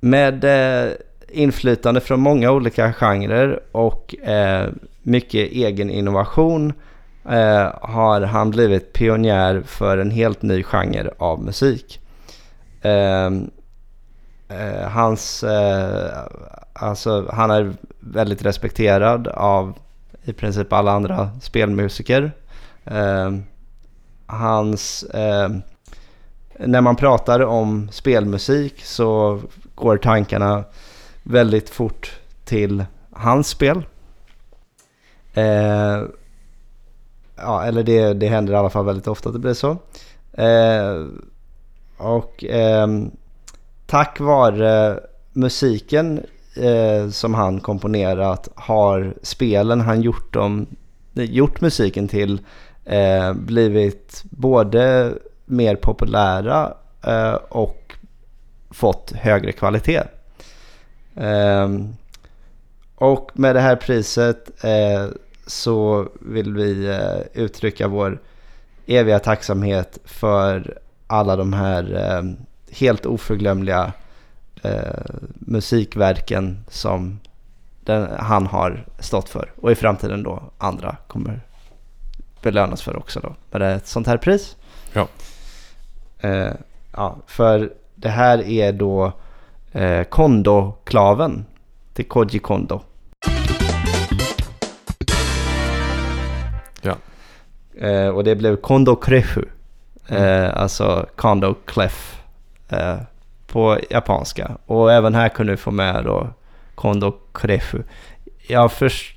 med eh, inflytande från många olika genrer och eh, mycket egen innovation eh, har han blivit pionjär för en helt ny genre av musik. Ehm, eh, hans, eh, alltså han är väldigt respekterad av i princip alla andra spelmusiker. Eh, hans, eh, när man pratar om spelmusik så går tankarna väldigt fort till hans spel. Eh, ja, eller det, det händer i alla fall väldigt ofta att det blir så. Eh, och eh, tack vare musiken eh, som han komponerat har spelen han gjort, dem, gjort musiken till eh, blivit både mer populära eh, och fått högre kvalitet. Ehm, och med det här priset eh, så vill vi eh, uttrycka vår eviga tacksamhet för alla de här eh, helt oförglömliga eh, musikverken som den, han har stått för. Och i framtiden då andra kommer belönas för också då. Med ett sånt här pris. Ja. Eh, ja, för det här är då eh, Kondo-klaven till Koji Kondo. Ja. Eh, och det blev Kondo Krefu. Eh, alltså Kondo Clef eh, på japanska. Och även här kunde vi få med då Kondo Krefu. Jag,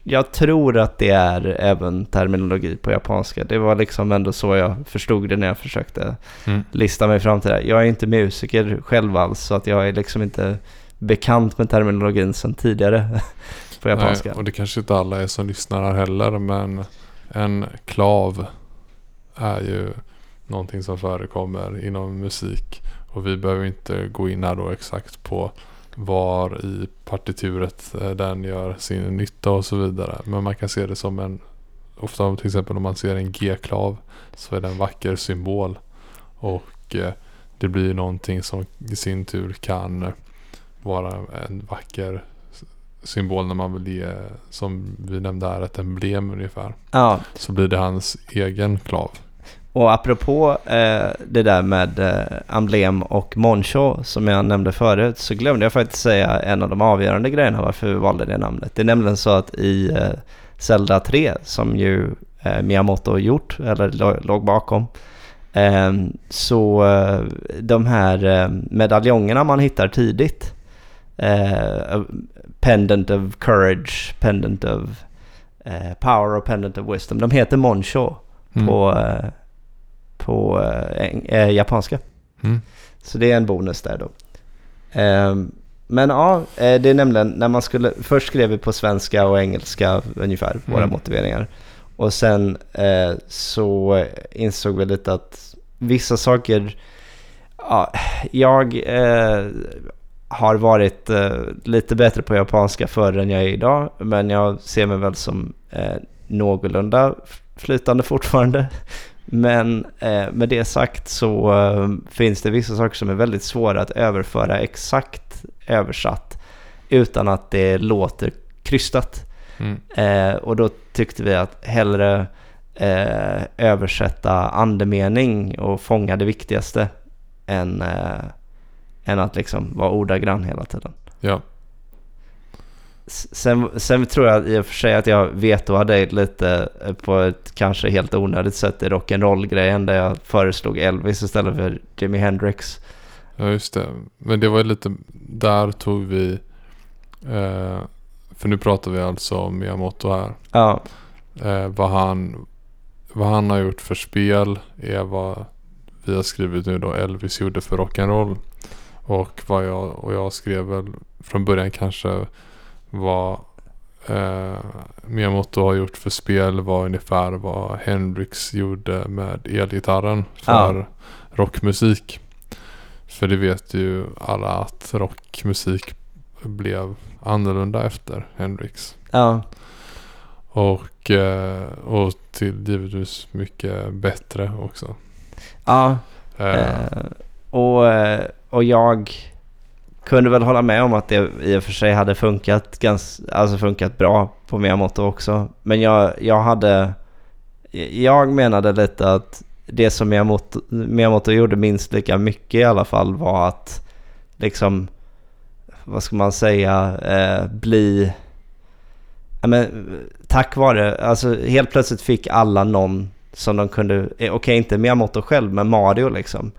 jag tror att det är även terminologi på japanska. Det var liksom ändå så jag förstod det när jag försökte Mm. lista mig fram till det. Jag är inte musiker själv alls så att jag är liksom inte bekant med terminologin sedan tidigare på japanska. Nej, och det kanske inte alla är som lyssnar här heller men en klav är ju någonting som förekommer inom musik. Och vi behöver inte gå in här då exakt på var i partituret eh, den gör sin nytta och så vidare. Men man kan se det som en, ofta till exempel om man ser en G-klav så är det en vacker symbol. Och eh, det blir någonting som i sin tur kan eh, vara en vacker symbol när man vill ge, som vi nämnde här, ett emblem ungefär. Ja, Så blir det hans egen klav. Och apropå eh, det där med eh, emblem och moncho som jag nämnde förut så glömde jag faktiskt säga en av de avgörande grejerna varför vi valde det namnet. Det är nämligen så att i eh, Zelda 3 som ju eh, Miyamoto gjort eller lå- låg bakom eh, så eh, de här eh, medaljongerna man hittar tidigt Pendant of Courage, Pendant of Power och Pendant of Wisdom. De heter Moncho Mm. på, eh, på eh, japanska. Mm. Så det är en bonus där då. Ehm, men ja, eh, det är nämligen när man skulle... Först skrev vi på svenska och engelska ungefär, våra Mm. motiveringar. Och sen eh, så insåg vi lite att vissa saker... Ja, jag eh, har varit eh, lite bättre på japanska förr än jag är idag. Men jag ser mig väl som eh, någorlunda flytande fortfarande. Men eh, med det sagt så eh, finns det vissa saker som är väldigt svåra att överföra exakt översatt utan att det låter krystat. Mm. Eh, och då tyckte vi att hellre eh, översätta andemening och fånga det viktigaste än, eh, än att liksom vara ordagrann hela tiden. Ja. Sen, sen tror jag i och för sig att jag vetoade dig lite eh, på ett kanske helt onödigt sätt i rock'n'roll-grejen där jag föreslog Elvis istället för Jimi Hendrix. ja, just det. Men det var lite, där tog vi, eh, för nu pratar vi alltså om Miyamoto här. Ja, Eh, vad, han, vad han har gjort för spel är vad vi har skrivit nu då Elvis gjorde för rock'n'roll. Och vad jag, och jag skrev väl från början kanske vad eh, Miyamoto har gjort för spel var ungefär vad Hendrix gjorde med elgitarren för Ja. rockmusik. För det vet ju alla att rockmusik blev annorlunda efter Hendrix. Ja, Och, eh, och till givetvis mycket bättre också. ja. Eh, Eh, och, eh, och jag kunde väl hålla med om att det i och för sig hade funkat, gans, alltså funkat bra på Miyamoto också. Men jag, jag hade... Jag menade lite att det som Miyamoto, Miyamoto gjorde minst lika mycket i alla fall var att liksom, vad ska man säga, eh, bli... Ja, men, tack vare, alltså helt plötsligt fick alla någon som de kunde, okej okej inte Miyamoto själv men Mario liksom,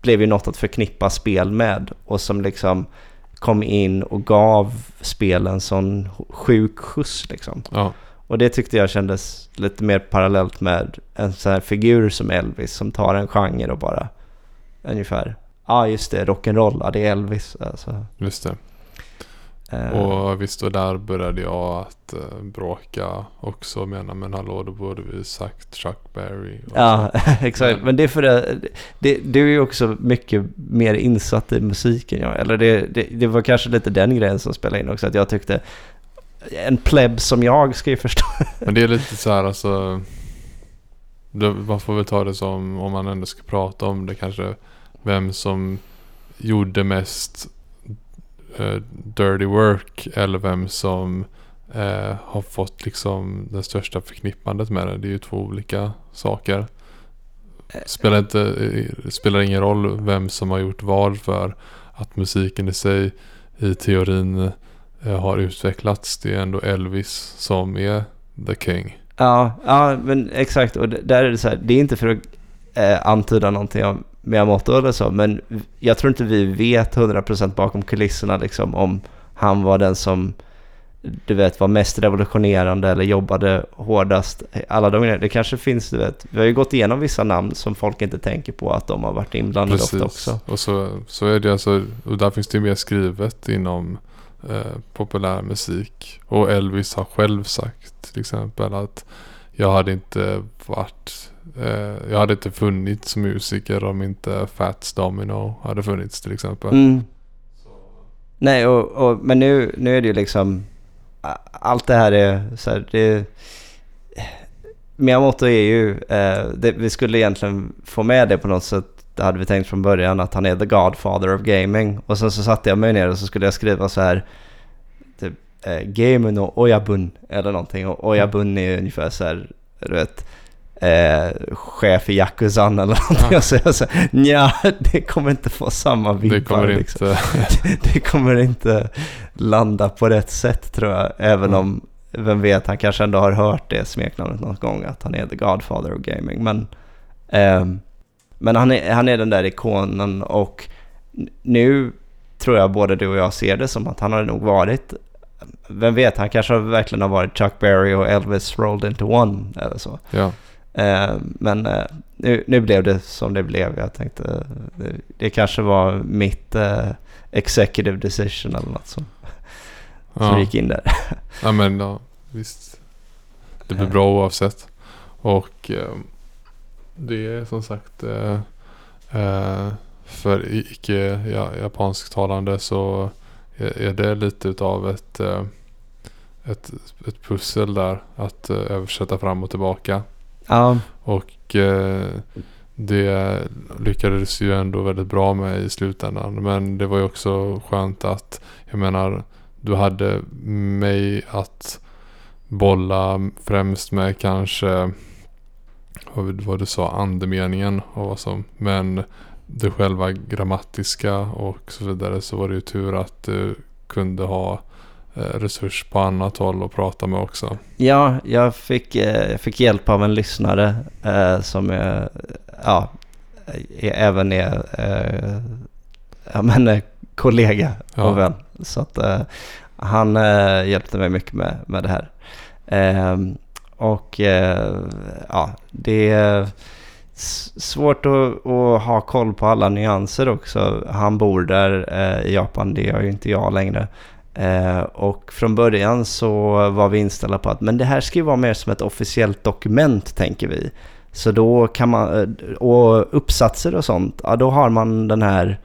blev ju något att förknippa spel med och som liksom kom in och gav spelen sån sjuk skjuts liksom. ja, Och det tyckte jag kändes lite mer parallellt med en sån här figur som Elvis som tar en genre och bara ungefär, ja ah, just det, rock'n'roll, ja det är Elvis. Alltså, just det. Eh, Och visst, och där började jag att eh, bråka också. Mena, men hallå, då borde vi sagt Chuck Berry. Ja, exakt. Men- det är för det, det, du är ju också mycket mer insatt i musiken. Ja. Eller det, det, det var kanske lite den grejen som spelade in också. Att jag tyckte en pleb som jag ska ju förstå. Men det är lite så här alltså. Det, man får väl ta det som om man ändå ska prata om det kanske. Vem som gjorde mest eh, dirty work. Eller vem som eh, har fått liksom det största förknippandet med det. Det är ju två olika saker. Spelar, inte, eh, spelar ingen roll vem som har gjort vad för att musiken i sig i teorin eh, har utvecklats. Det är ändå Elvis som är the king. Ja, ja men exakt. Och där är det så här, det är inte för att eh, antyda någonting om Miyamoto eller så. Men jag tror inte vi vet 100% bakom kulisserna liksom om han var den som du vet var mest revolutionerande eller jobbade hårdast. Alla de grejerna. Det kanske finns, du vet. Vi har ju gått igenom vissa namn som folk inte tänker på att de har varit inblandade ofta också. Och så, så är det alltså, och där finns det ju mer skrivet inom eh, populär musik. Och Elvis har själv sagt till exempel att jag hade inte varit, jag hade inte funnits musiker om inte Fats Domino hade funnits till exempel. Mm. Nej, och, och, men nu, nu är det ju liksom... Allt det här är så här, det... Miyamoto är ju... Eh, det, vi skulle egentligen få med det på något sätt. Det hade vi tänkt från början att han är the godfather of gaming. Och sen så satte jag mig ner och så skulle jag skriva så här... Typ, eh, Game no Oyabun eller någonting. Och Oyabun är ungefär så här, du vet... Eh, chef i Yakuzan eller någonting. Ja. Och jag så här, nja, det kommer inte få samma vibbar. det kommer liksom inte, det kommer inte landa på rätt sätt tror jag. Även Mm. om, vem vet, han kanske ändå har hört det smeknamnet någon gång. Att han är the godfather of gaming. Men, ehm, men han, är, han är den där ikonen och nu tror jag både du och jag ser det som att han har nog varit vem vet, han kanske verkligen har varit Chuck Berry och Elvis rolled into one eller så. ja. Eh, men eh, nu, nu blev det som det blev. Jag tänkte det, det kanske var mitt eh, executive decision eller något som, som Ja. gick in där. ja men ja, visst. Det blir bra oavsett. Och eh, det är som sagt eh, eh, för icke ja, japansktalande så är, det lite utav ett, eh, ett, ett pussel där att eh, översätta fram och tillbaka. Ja, Och eh, det lyckades ju ändå väldigt bra med i slutändan. Men det var ju också skönt att, jag menar, du hade mig att bolla främst med kanske vad, vad du sa, andemeningen och vad som. Men det själva grammatiska och så vidare så var det ju tur att du kunde ha eh, resurs på annat håll och prata med också. ja jag, fick, eh, jag fick hjälp av en lyssnare eh, som är, ja, är, även är eh, ja, men, eh, kollega Ja. och vän. Så att eh, han eh, hjälpte mig mycket med, med det här. Ehm, och eh, ja, det... s- svårt att, att ha koll på alla nyanser också. Han bor där eh, i Japan, det gör ju inte jag längre. Eh, och från början så var vi inställda på att men det här ska ju vara mer som ett officiellt dokument tänker vi. Så då kan man, eh, och uppsatser och sånt, ja då har man den här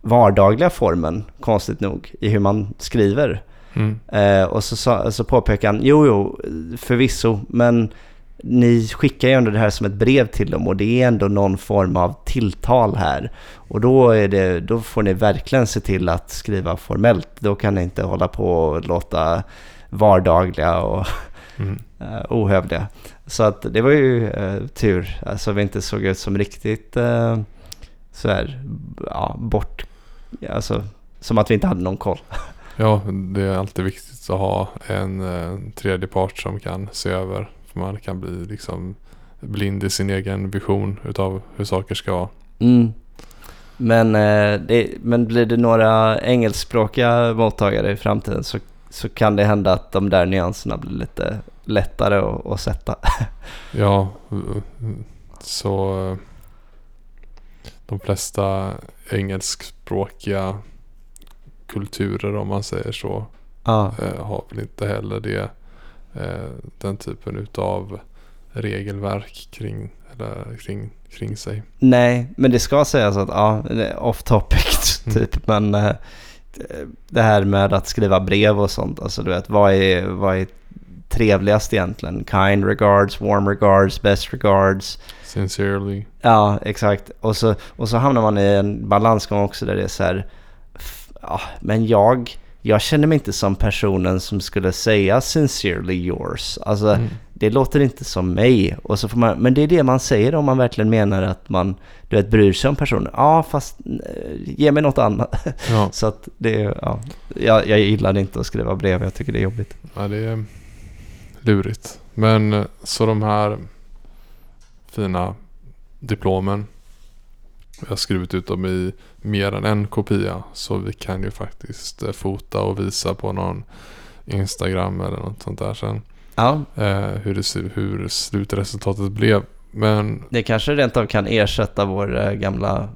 vardagliga formen, konstigt nog, i hur man skriver. Mm. Eh, och så, sa, så påpekade han, jo jo, förvisso, men ni skickar ju ändå det här som ett brev till dem och det är ändå någon form av tilltal här. Och då, är det, då får ni verkligen se till att skriva formellt. Då kan ni inte hålla på och låta vardagliga och Mm. eh, ohövliga. Så att det var ju eh, tur, alltså vi inte såg ut som riktigt eh, så här, ja, bort, alltså som att vi inte hade någon koll. Ja, det är alltid viktigt att ha en eh, tredje part som kan se över. För man kan bli liksom blind i sin egen vision utav hur saker ska vara. Mm. Men, eh, det, men blir det några engelskspråkiga mottagare i framtiden så, så kan det hända att de där nyanserna blir lite lättare att, att sätta. Ja, så eh, de flesta engelskspråkiga kulturer om man säger så ja. eh, har väl inte heller det den typen utav regelverk kring, eller kring, kring sig. Nej, men det ska sägas att ja, det är off topic Mm. typ. Men eh, det här med att skriva brev och sånt. Alltså du vet, vad är, vad är trevligast egentligen? Kind regards, warm regards, best regards. Sincerely. Ja, exakt. Och så, och så hamnar man i en balansgång också där det är så här, ja, men jag, jag känner mig inte som personen som skulle säga sincerely yours. Alltså, Mm. det låter inte som mig. Och så får man, men det är det man säger om man verkligen menar att man du vet, bryr sig om personen. Ja, fast eh, ge mig något annat. Ja, Så att det, ja, jag, jag gillade inte att skriva brev, jag tycker det är jobbigt. ja, det är lurigt. Men eh, så de här fina diplomen. Jag har skrivit ut dem i mer än en kopia. Så vi kan ju faktiskt eh, fota och visa på någon Instagram eller något sånt där sen. Ja, Eh, hur, det, hur slutresultatet blev. Men det kanske rent av kan ersätta vår eh, gamla...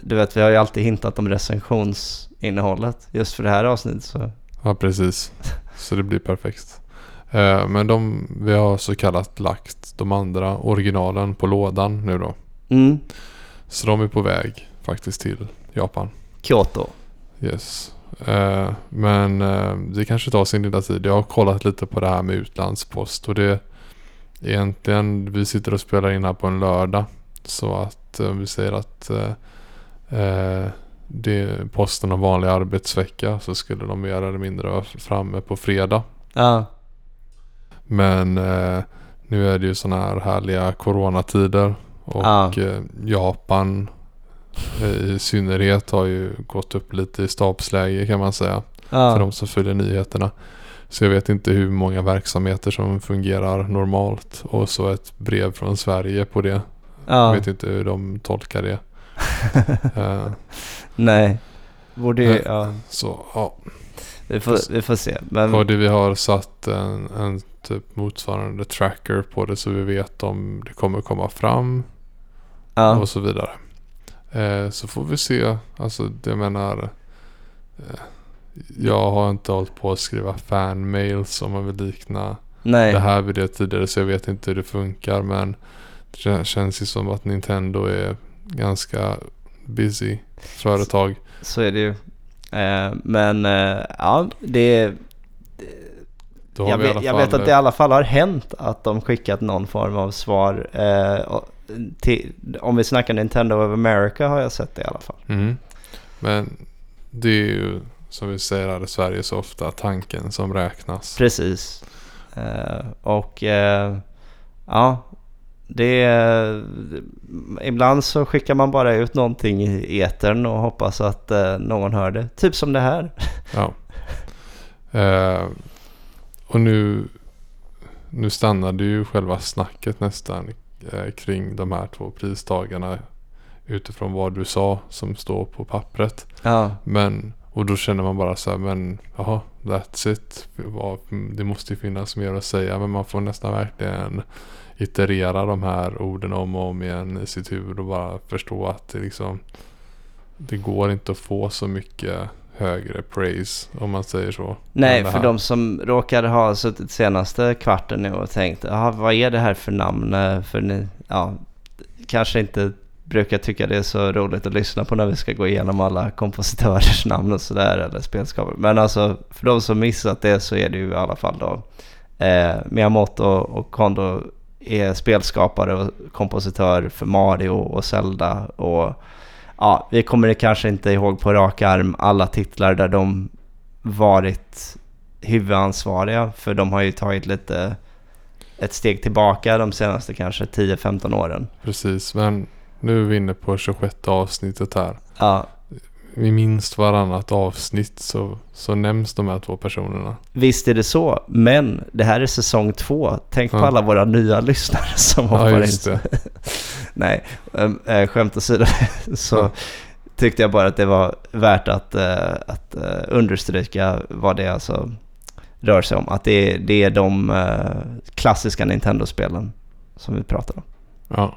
Du vet, vi har ju alltid hintat om recensionsinnehållet. Just för det här avsnittet så... ja, precis. Så det blir perfekt. Men de, vi har så kallat lagt de andra originalen på lådan nu då. Mm, Så de är på väg faktiskt till Japan. Kyoto. Yes. Eh, men eh, det kanske tar sin lilla tid. Jag har kollat lite på det här med utlandspost och det egentligen, vi sitter och spelar in här på en lördag. Så att eh, vi säger att det är posten en vanlig arbetsvecka så skulle de mer eller mindre vara framme på fredag. Ja, Men nu är det ju sådana här härliga coronatider. Och Ja. Japan i synnerhet har ju gått upp lite i stabsläge kan man säga. För ja, de som följer nyheterna. Så jag vet inte hur många verksamheter som fungerar normalt. Och så ett brev från Sverige på det. Jag ja. vet inte hur de tolkar det. Eh, Nej. Borde ju, Nej. ja. så ja. Vi får, vi får se. Men, Och det vi har satt en, en typ motsvarande tracker på det så vi vet om det kommer komma fram ja. och så vidare. Eh, så får vi se. Alltså det menar. Eh, jag har inte hållit på att skriva fanmails om man vill likna Nej. det här vid det tidigare så jag vet inte hur det funkar men det kän- känns ju som att Nintendo är ganska busy företag. Så är det ju. Eh, men eh, ja, det... Jag vet, jag vet att det i alla fall har hänt att de skickat någon form av svar. Eh, till, om vi snackar Nintendo of America har jag sett det i alla fall. Mm. Men det är ju som vi säger här i Sverige så ofta tanken som räknas. Precis. Eh, och eh, ja, det är, ibland så skickar man bara ut någonting i etern och hoppas att eh, någon hör det. Typ som det här. Ja. Och nu, nu stannade ju själva snacket nästan kring de här två pristagarna utifrån vad du sa som står på pappret. Ja, Men, och då känner man bara så här, men jaha, that's it. Vad- Det måste ju finnas mer att säga men man får nästan verkligen iterera de här orden om och om igen i sitt huvud och bara förstå att det liksom det går inte att få så mycket högre praise om man säger så. Nej, för de som råkar ha suttit senaste kvarten nu och tänkt, "Jaha, vad är det här för namn? Eh, För ni, ja, kanske inte brukar tycka det är så roligt att lyssna på när vi ska gå igenom alla kompositörers namn och sådär, eller spelskapare. Men alltså, för de som missat det så är det ju i alla fall då eh, Miyamoto och Kondo är spelskapare och kompositör för Mario och Zelda och ja, vi kommer kanske inte ihåg på rak arm alla titlar där de varit huvudansvariga för de har ju tagit lite ett steg tillbaka de senaste kanske 10-15 åren. Precis, men nu är vi inne på 26 avsnittet här. Ja, I minst varannat avsnitt så, så nämns de här två personerna. visst är det så, men det här är säsong två. Tänk på Ja. alla våra nya lyssnare som Ja, hoppar in. just det. Nej, äm, äh, skämt åsido så tyckte jag bara att det var värt att, äh, att äh, understryka vad det alltså rör sig om. Att det är, det är de klassiska Nintendo-spelen som vi pratar om. Ja.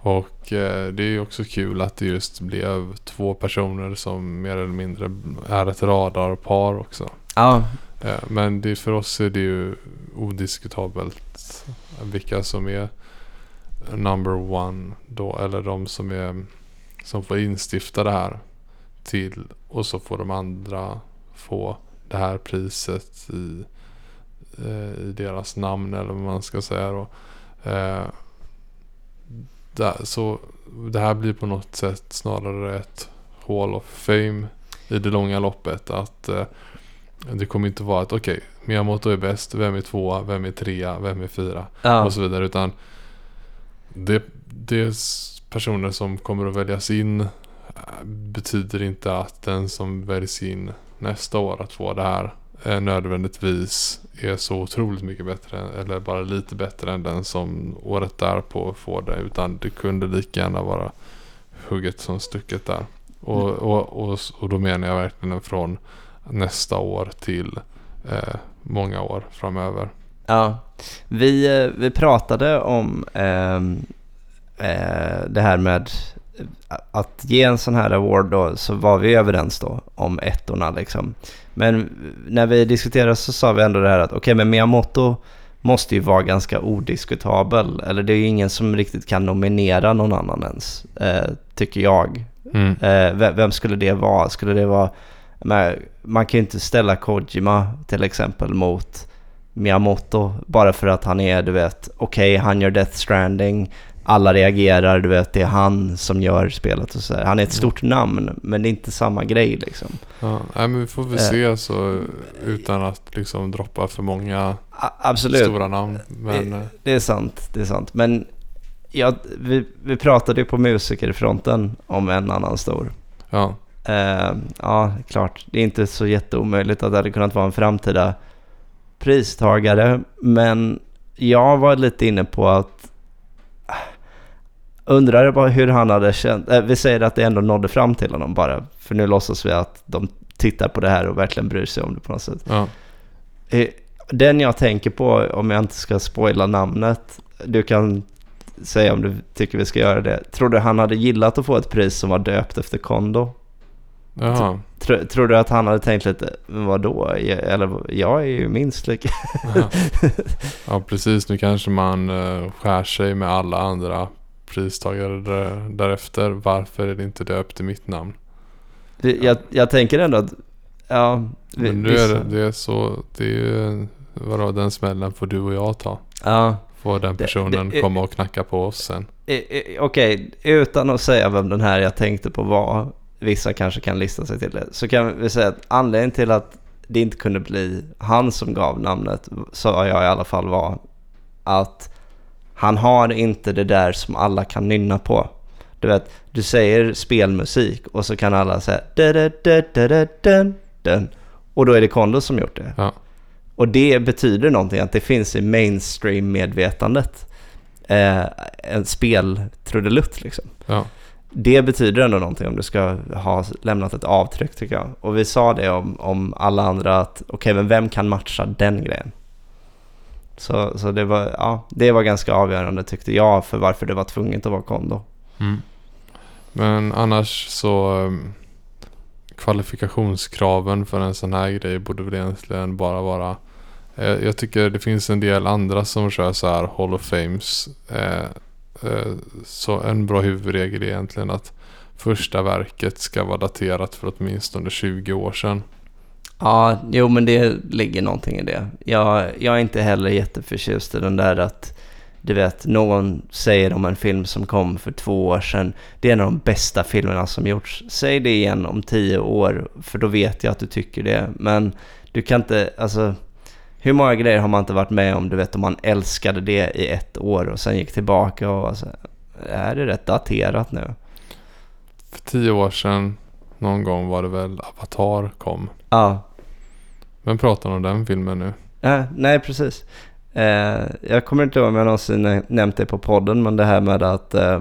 Och eh, det är ju också kul att det just blev två personer som mer eller mindre är ett radarpar också. Ja, Eh, men det, för oss är det ju odiskutabelt vilka som är number one då. Eller de som är som får instifta det här till och så får de andra få det här priset i, eh, i deras namn eller vad man ska säga då. Eh, så det här blir på något sätt snarare ett Hall of Fame i det långa loppet. Att eh, det kommer inte vara att okej, Miyamoto är bäst, vem är tvåa, vem är trea, vem är fyra ja, och så vidare. Utan det, det personer som kommer att väljas in eh, betyder inte att den som väljs in nästa år att få det här eh, nödvändigtvis är så otroligt mycket bättre eller bara lite bättre än den som året därpå får det. Utan det kunde lika gärna vara hugget som stucket där. Och, och, och, och då menar jag verkligen från nästa år till eh, många år framöver. ja. Vi, eh, vi pratade om ehm, eh, det här med att ge en sån här award då, så var vi överens då om ettorna liksom. Men när vi diskuterade så sa vi ändå det här att okej, men Miyamoto måste ju vara ganska odiskutabel. Eller det är ju ingen som riktigt kan nominera någon annan ens, eh, tycker jag. Mm. Eh, ve- vem skulle det vara? Skulle det vara... Men, man kan ju inte ställa Kojima till exempel mot Miyamoto bara för att han är, du vet, okej, han gör Death Stranding, alla reagerar, du vet, det är han som gör spelet och så här. Han är ett stort namn, men det är inte samma grej liksom. Ja, nej, men vi får väl Eh. se så utan att liksom droppa för många A- absolut, stora namn. Men eh, det är sant, det är sant. Men ja, vi, vi pratade ju på musikerfronten om en annan stor. ja, Eh, ja, klart. Det är inte så jätteomöjligt att det hade kunnat vara en framtida pristagare. Men jag var lite inne på att undrar bara hur han hade känt. Eh, vi säger att det ändå nådde fram till honom bara. För nu låtsas vi att de tittar på det här och verkligen bryr sig om det på något sätt. ja, Eh, Den jag tänker på, om jag inte ska spoila namnet, du kan säga om du tycker vi ska göra det. Tror du han hade gillat att få ett pris som var döpt efter Kondo? Jaha. Tror, tror du att han hade tänkt lite, vadå? Jag, eller jag är ju minst lika... Ja, precis. Nu kanske man uh, skär sig med alla andra pristagare där, därefter. Varför är det inte döpt i mitt namn? jag, jag tänker ändå att, ja... vi- Men nu är det, det är så. Det är ju, vadå, den smällen får du och jag ta. Ja, Får den Det- personen det- komma och knacka på oss sen. eh, eh, okej, utan att säga vem den här jag tänkte på var, vissa kanske kan lista sig till det, så kan vi säga att anledningen till att det inte kunde bli han som gav namnet, sa jag i alla fall var att han har inte det där som alla kan nynna på. Du vet, du säger spelmusik och så kan alla säga da da da da da dun, dun, och då är det Kondo som gjort det. Ja, Och det betyder någonting, att det finns i mainstream-medvetandet. Eh, en speltrudelutt liksom. ja, det betyder ändå någonting om du ska ha lämnat ett avtryck tycker jag. Och vi sa det om, om alla andra att okej, men vem kan matcha den grejen? Så, så det, var, ja, det var ganska avgörande tyckte jag för varför det var tvunget att vara Kondo. Mm. Men annars så ehm, kvalifikationskraven för en sån här grej borde väl egentligen bara vara eh, jag tycker det finns en del andra som kör så här Hall of Fames. Eh, Eh, så en bra huvudregel är egentligen att första verket ska vara daterat för åtminstone 20 år sedan. Ja, jo men det ligger någonting i det. Jag, jag är inte heller jätteförtjust i den där att du vet, någon säger om en film som kom för två år sedan, det är en av de bästa filmerna som gjorts. Säg det igen om tio år, för då vet jag att du tycker det. Men du kan inte, alltså, hur många grejer har man inte varit med om, du vet, om man älskade det i ett år och sen gick tillbaka och alltså, är det rätt daterat nu? För tio år sedan, någon gång var det väl Avatar kom. Ja. Vem pratar om den filmen nu? Äh, nej, precis. Eh, jag kommer inte ihåg om jag någonsin nämnt det på podden, men det här med att eh,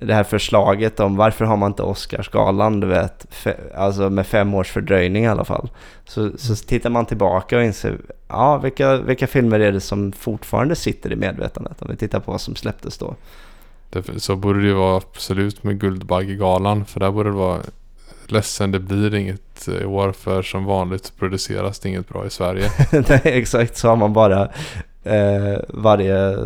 det här förslaget om varför har man inte Oscarsgalan, du vet, fe, alltså med fem års fördröjning i alla fall. Så, så tittar man tillbaka och inser, ja, vilka, vilka filmer är det som fortfarande sitter i medvetandet? Om vi tittar på vad som släpptes då. Så borde det ju vara absolut med Guldbaggegalan, för där borde det vara ledsen, det blir inget i år för som vanligt produceras det inget bra i Sverige. Nej, exakt så har man bara eh, varje,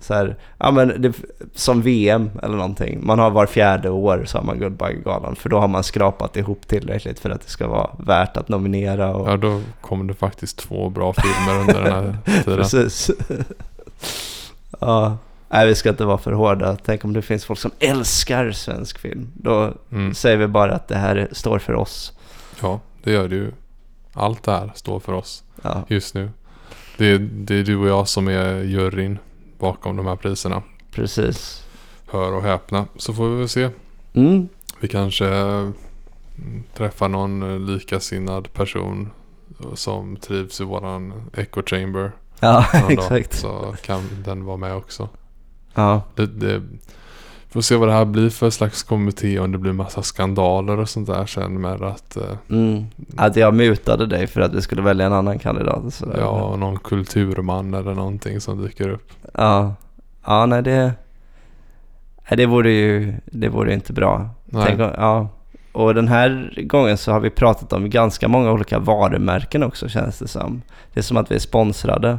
så här, ja men det, som VM eller någonting. Man har var fjärde år så har man Guldbaggegalan för då har man skrapat ihop tillräckligt för att det ska vara värt att nominera. Och... Ja, då kommer det faktiskt två bra filmer under den här tiden. Precis. ja. Nej, vi ska inte vara för hårda. Tänk om det finns folk som älskar svensk film. Då mm. säger vi bara att det här står för oss. Ja, det gör det ju. Allt det här står för oss ja. just nu. Det är, det är du och jag som är juryn bakom de här priserna. Precis. Hör och häpna. Så får vi väl se. Mm. Vi kanske mm, träffar någon likasinnad person som trivs i våran echo chamber. Ja, exakt. Så kan den vara med också. Ja. Det, det, får se vad det här blir för slags kommitté om det blir massa skandaler och sånt där sen med att... Eh, mm. Att jag mutade dig för att vi skulle välja en annan kandidat. Sådär. Ja, någon kulturman eller någonting som dyker upp. Ja, ja nej det... Nej, det vore ju det vore inte bra. Tänk, ja. Och den här gången så har vi pratat om ganska många olika varumärken också känns det som. Det är som att vi är sponsrade.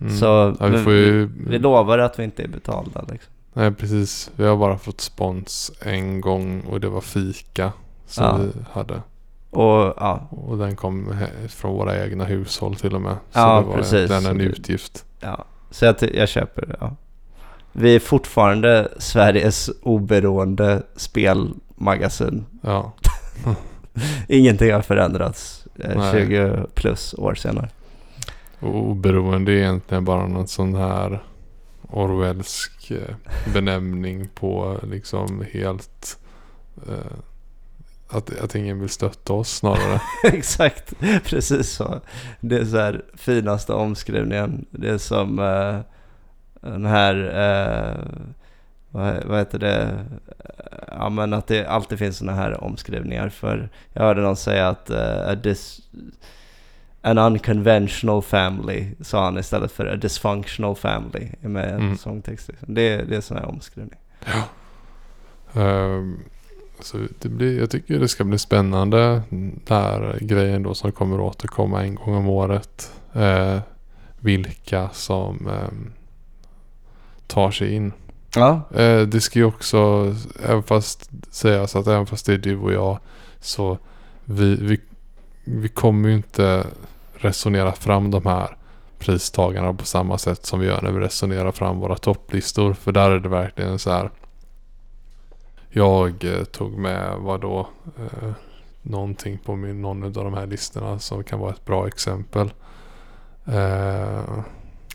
Mm. Så ja, vi, ju... vi, vi, lovar att vi inte är betalda liksom. Nej precis. Vi har bara fått spons en gång och det var fika som ja. vi hade. Och, ja. och den kom från våra egna hushåll till och med. Så ja, det var precis. den en utgift. Ja, så jag, jag köper det. Ja. Vi är fortfarande Sveriges oberoende spelmagasin. Ja. Ingenting har förändrats eh, 20 plus år senare. Oberoende är egentligen bara någon sån här Orwellsk eh, benämning på liksom helt eh, att, att ingen vill stötta oss snarare. Exakt, precis så. Det är så här finaste omskrivningen. Det är som eh, den här, eh, vad, vad heter det, ja men att det alltid finns sådana här omskrivningar för jag hörde någon säga att eh, uh, dis, an unconventional family sa han istället för a dysfunctional family med mm. sångtext. Liksom. Det, det är sån här omskrivning. Ja. Um, så det blir, jag tycker det ska bli spännande. Den här grejen då som kommer återkomma en gång om året. Uh, vilka som um, tar sig in. Ja. Uh, det ska ju också, även fast sägas att även fast det är du och jag så vi, vi, vi kommer ju inte resonera fram de här pristagarna på samma sätt som vi gör när vi resonerar fram våra topplistor. För där är det verkligen så här. Jag eh, tog med vad då eh, någonting på min, någon av de här listorna som kan vara ett bra exempel. Eh,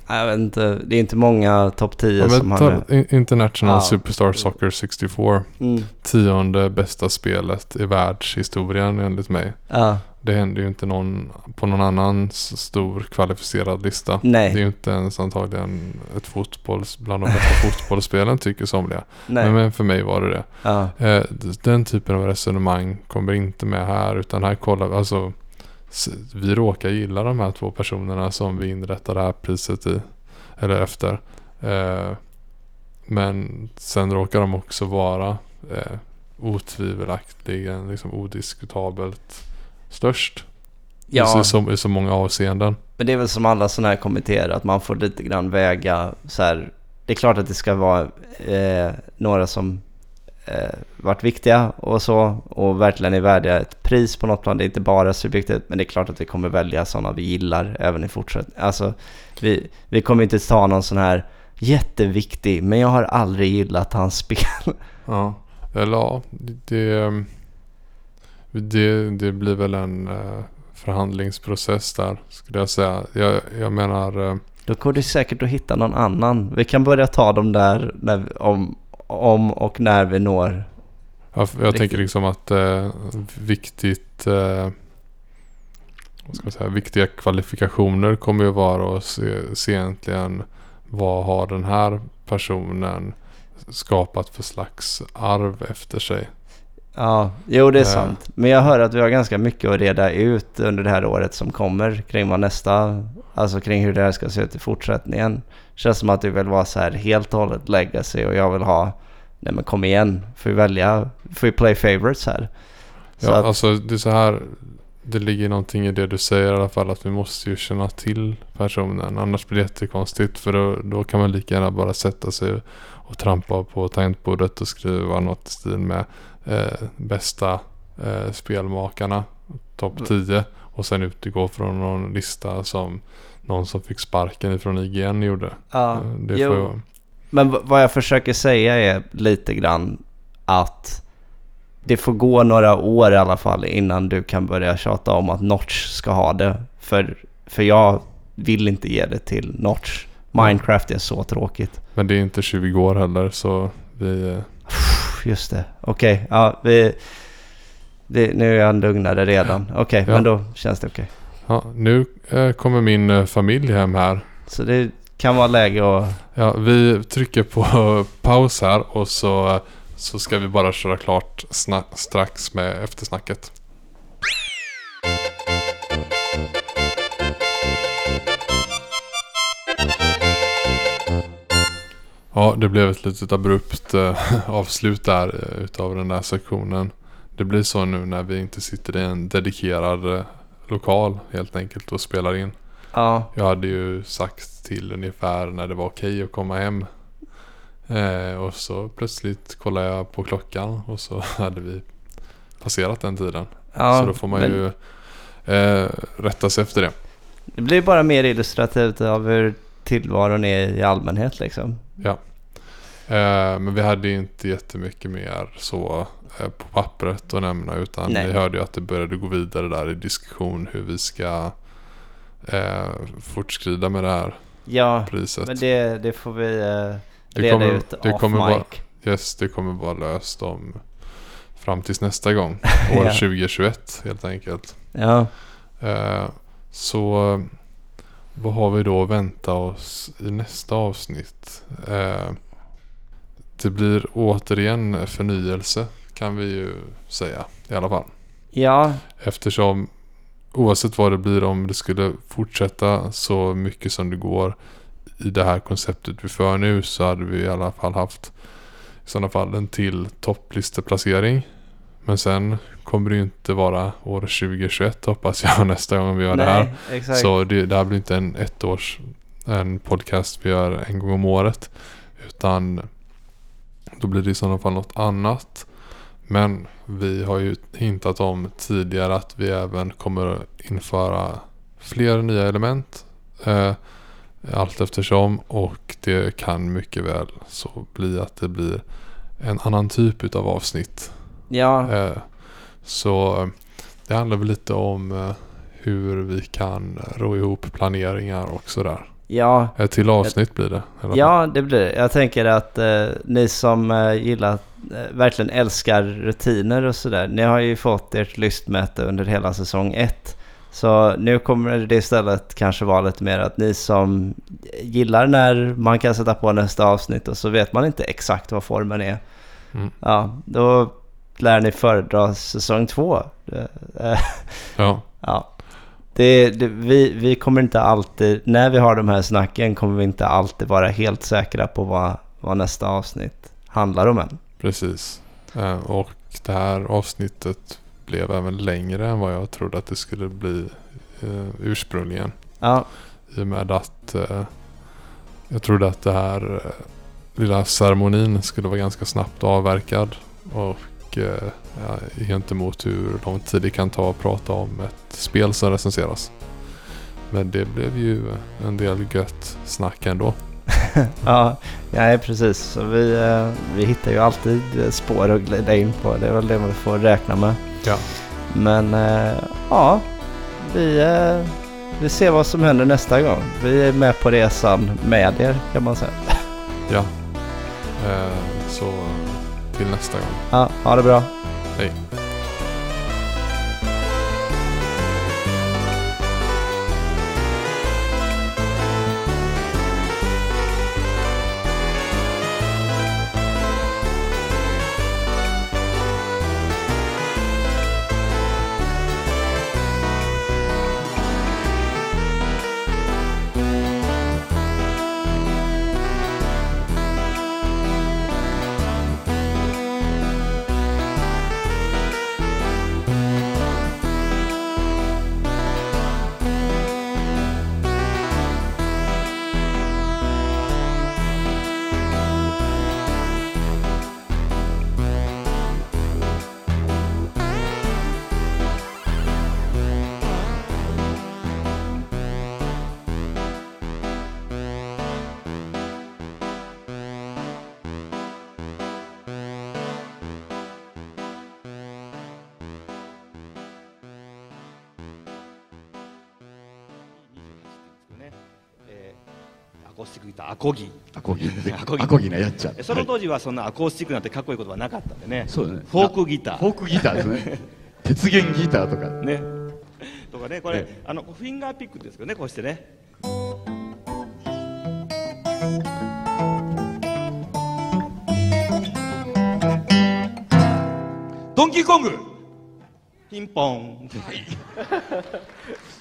jag vet inte, det är inte många topp 10 ja, som har det. International ah. Superstar Soccer 64. Mm. Tionde bästa spelet i världshistorien enligt mig. Ah. Det händer ju inte någon på någon annan stor kvalificerad lista. Nej. Det är ju inte ens antagligen ett fotbolls, bland de bästa fotbollsspelen tycker somliga. Nej. Men för mig var det det. Ja. Eh, den typen av resonemang kommer inte med här utan här kollar vi alltså vi råkar gilla de här två personerna som vi inrättar det här priset i. Eller efter. Eh, men sen råkar de också vara eh, otvivelaktigen, liksom odiskutabelt störst. Ja, I, så, I så många avseenden. men det är väl som alla sådana här kommittéer att man får lite grann väga så här. Det är klart att det ska vara eh, några som eh, varit viktiga och så och verkligen är värdiga ett pris på något plan. Det är inte bara subjektivt men det är klart att vi kommer välja sådana vi gillar även i fortsättningen. Alltså vi, vi kommer inte ta någon sån här jätteviktig men jag har aldrig gillat hans spel. Ja. Eller ja, det, det, det blir väl en eh, förhandlingsprocess där skulle jag säga. Jag, jag menar eh, Då går det säkert att hitta någon annan. Vi kan börja ta dem där när, om, om och när vi når. Jag Riktigt. tänker liksom att eh, viktigt eh, vad ska man säga, viktiga kvalifikationer kommer ju vara att se, se egentligen vad har den här personen skapat för slags arv efter sig. Ja, jo det är Eh. sant. Men jag hör att vi har ganska mycket att reda ut under det här året som kommer kring vad nästa, alltså kring hur det här ska se ut i fortsättningen. Känns som att du vill vara så här helt och hållet legacy och jag vill ha, nej men kom igen, får vi välja, får vi play favorites här. Så Ja, att, alltså det är så här. Det ligger någonting i det du säger i alla fall att vi måste ju känna till personen. Annars blir det jättekonstigt för då, då kan man lika gärna bara sätta sig och trampa på tangentbordet och skriva något i stil med eh, bästa eh, spelmakarna, topp Mm. 10 och sen utgå från någon lista som någon som fick sparken ifrån IGN gjorde. ja, Eh, det jo. får jag, Men vad jag försöker säga är lite grann att det får gå några år i alla fall innan du kan börja tjata om att Notch ska ha det. För, för jag vill inte ge det till Notch. Minecraft är så tråkigt. men det är inte 20 år heller så vi... eh, Just det. Okej, ja vi... Det, nu är jag lugnare redan. Okej, Ja. men då känns det okej. Ja, nu eh, kommer min eh, familj hem här. Så det kan vara läge att... Ja, vi trycker på paus här och så, så ska vi bara köra klart strax med eftersnacket. Ja, det blev ett litet abrupt eh, avslut där eh, utav den där sektionen. Det blir så nu när vi inte sitter i en dedikerad eh, lokal helt enkelt och spelar in. Ja, Jag hade ju sagt till ungefär när det var okej att komma hem. Eh, och så plötsligt kollade jag på klockan och så hade vi passerat den tiden. ja så då får man men ju eh, rätta sig efter det. Det blir bara mer illustrativt av hur tillvaron är i allmänhet liksom. Ja. Eh, men vi hade ju inte jättemycket mer så eh, på pappret att nämna utan Nej. vi hörde ju att det började gå vidare där i diskussion hur vi ska eh, fortskrida med det här Ja, priset. men det, det får vi eh, reda kommer- ut det off kommer mic. vara- Yes, det kommer vara löst om fram tills nästa gång. År Ja. 2021 helt enkelt. Ja, så vad har vi då att vänta oss i nästa avsnitt? Eh, det blir återigen förnyelse kan vi ju säga i alla fall. ja, Eftersom oavsett vad det blir om det skulle fortsätta så mycket som det går i det här konceptet vi för nu så hade vi i alla fall haft i sådana fall en till topplisteplacering. Men sen kommer det ju inte vara år 2021 hoppas jag nästa gång vi gör det här. nej, exakt. Så det, det här blir inte en ettårs en podcast vi gör en gång om året. Utan då blir det i sådana fall något annat. Men vi har ju hintat om tidigare att vi även kommer att införa fler nya element. Eh, allt eftersom och det kan mycket väl så bli att det blir en annan typ utav avsnitt. Ja, Eh, så eh, det handlar väl lite om eh, hur vi kan ro ihop planeringar och sådär. ja, Ett till avsnitt blir det. ja, det blir det. Jag tänker att eh, ni som eh, gillar, eh, verkligen älskar rutiner och sådär. Ni har ju fått ert lystmäte under hela säsong ett. Så nu kommer det istället kanske vara lite mer att ni som gillar när man kan sätta på nästa avsnitt och så vet man inte exakt vad formen är. Mm. Ja, då lär ni föredra säsong två. Eh, Ja. Ja, Det, det, vi, vi kommer inte alltid, när vi har de här snacken kommer vi inte alltid vara helt säkra på vad, vad nästa avsnitt handlar om än. Precis. Eh, och det här avsnittet blev även längre än vad jag trodde att det skulle bli eh, ursprungligen. Ja, I och med att eh, jag trodde att det här eh, lilla ceremonin skulle vara ganska snabbt avverkad. Och eh, ja, gentemot hur lång tid det kan ta att prata om ett spel som recenseras. Men det blev ju en del gött snack ändå. ja, nej precis. Så vi, eh, vi hittar ju alltid spår att glida in på. Det är väl det man får räkna med. Ja. Men eh, ja, vi, eh, vi ser vad som händer nästa gång. Vi är med på resan med er kan man säga. Ja. Eh, så till nästa gång. Ja, ha det bra. Hej. コギ。アコギ。アコギ。アコギなやっちゃう。そのはい当時はそんなアコースティックなんてかっこいい言葉なかったんでね。そうだね。フォークギター。フォークギターですね。鉄弦ギターとか。ね。とかねこれ、ええ。あのフィンガーピックですけどねこうしてね。ドンキーコング。ピンポン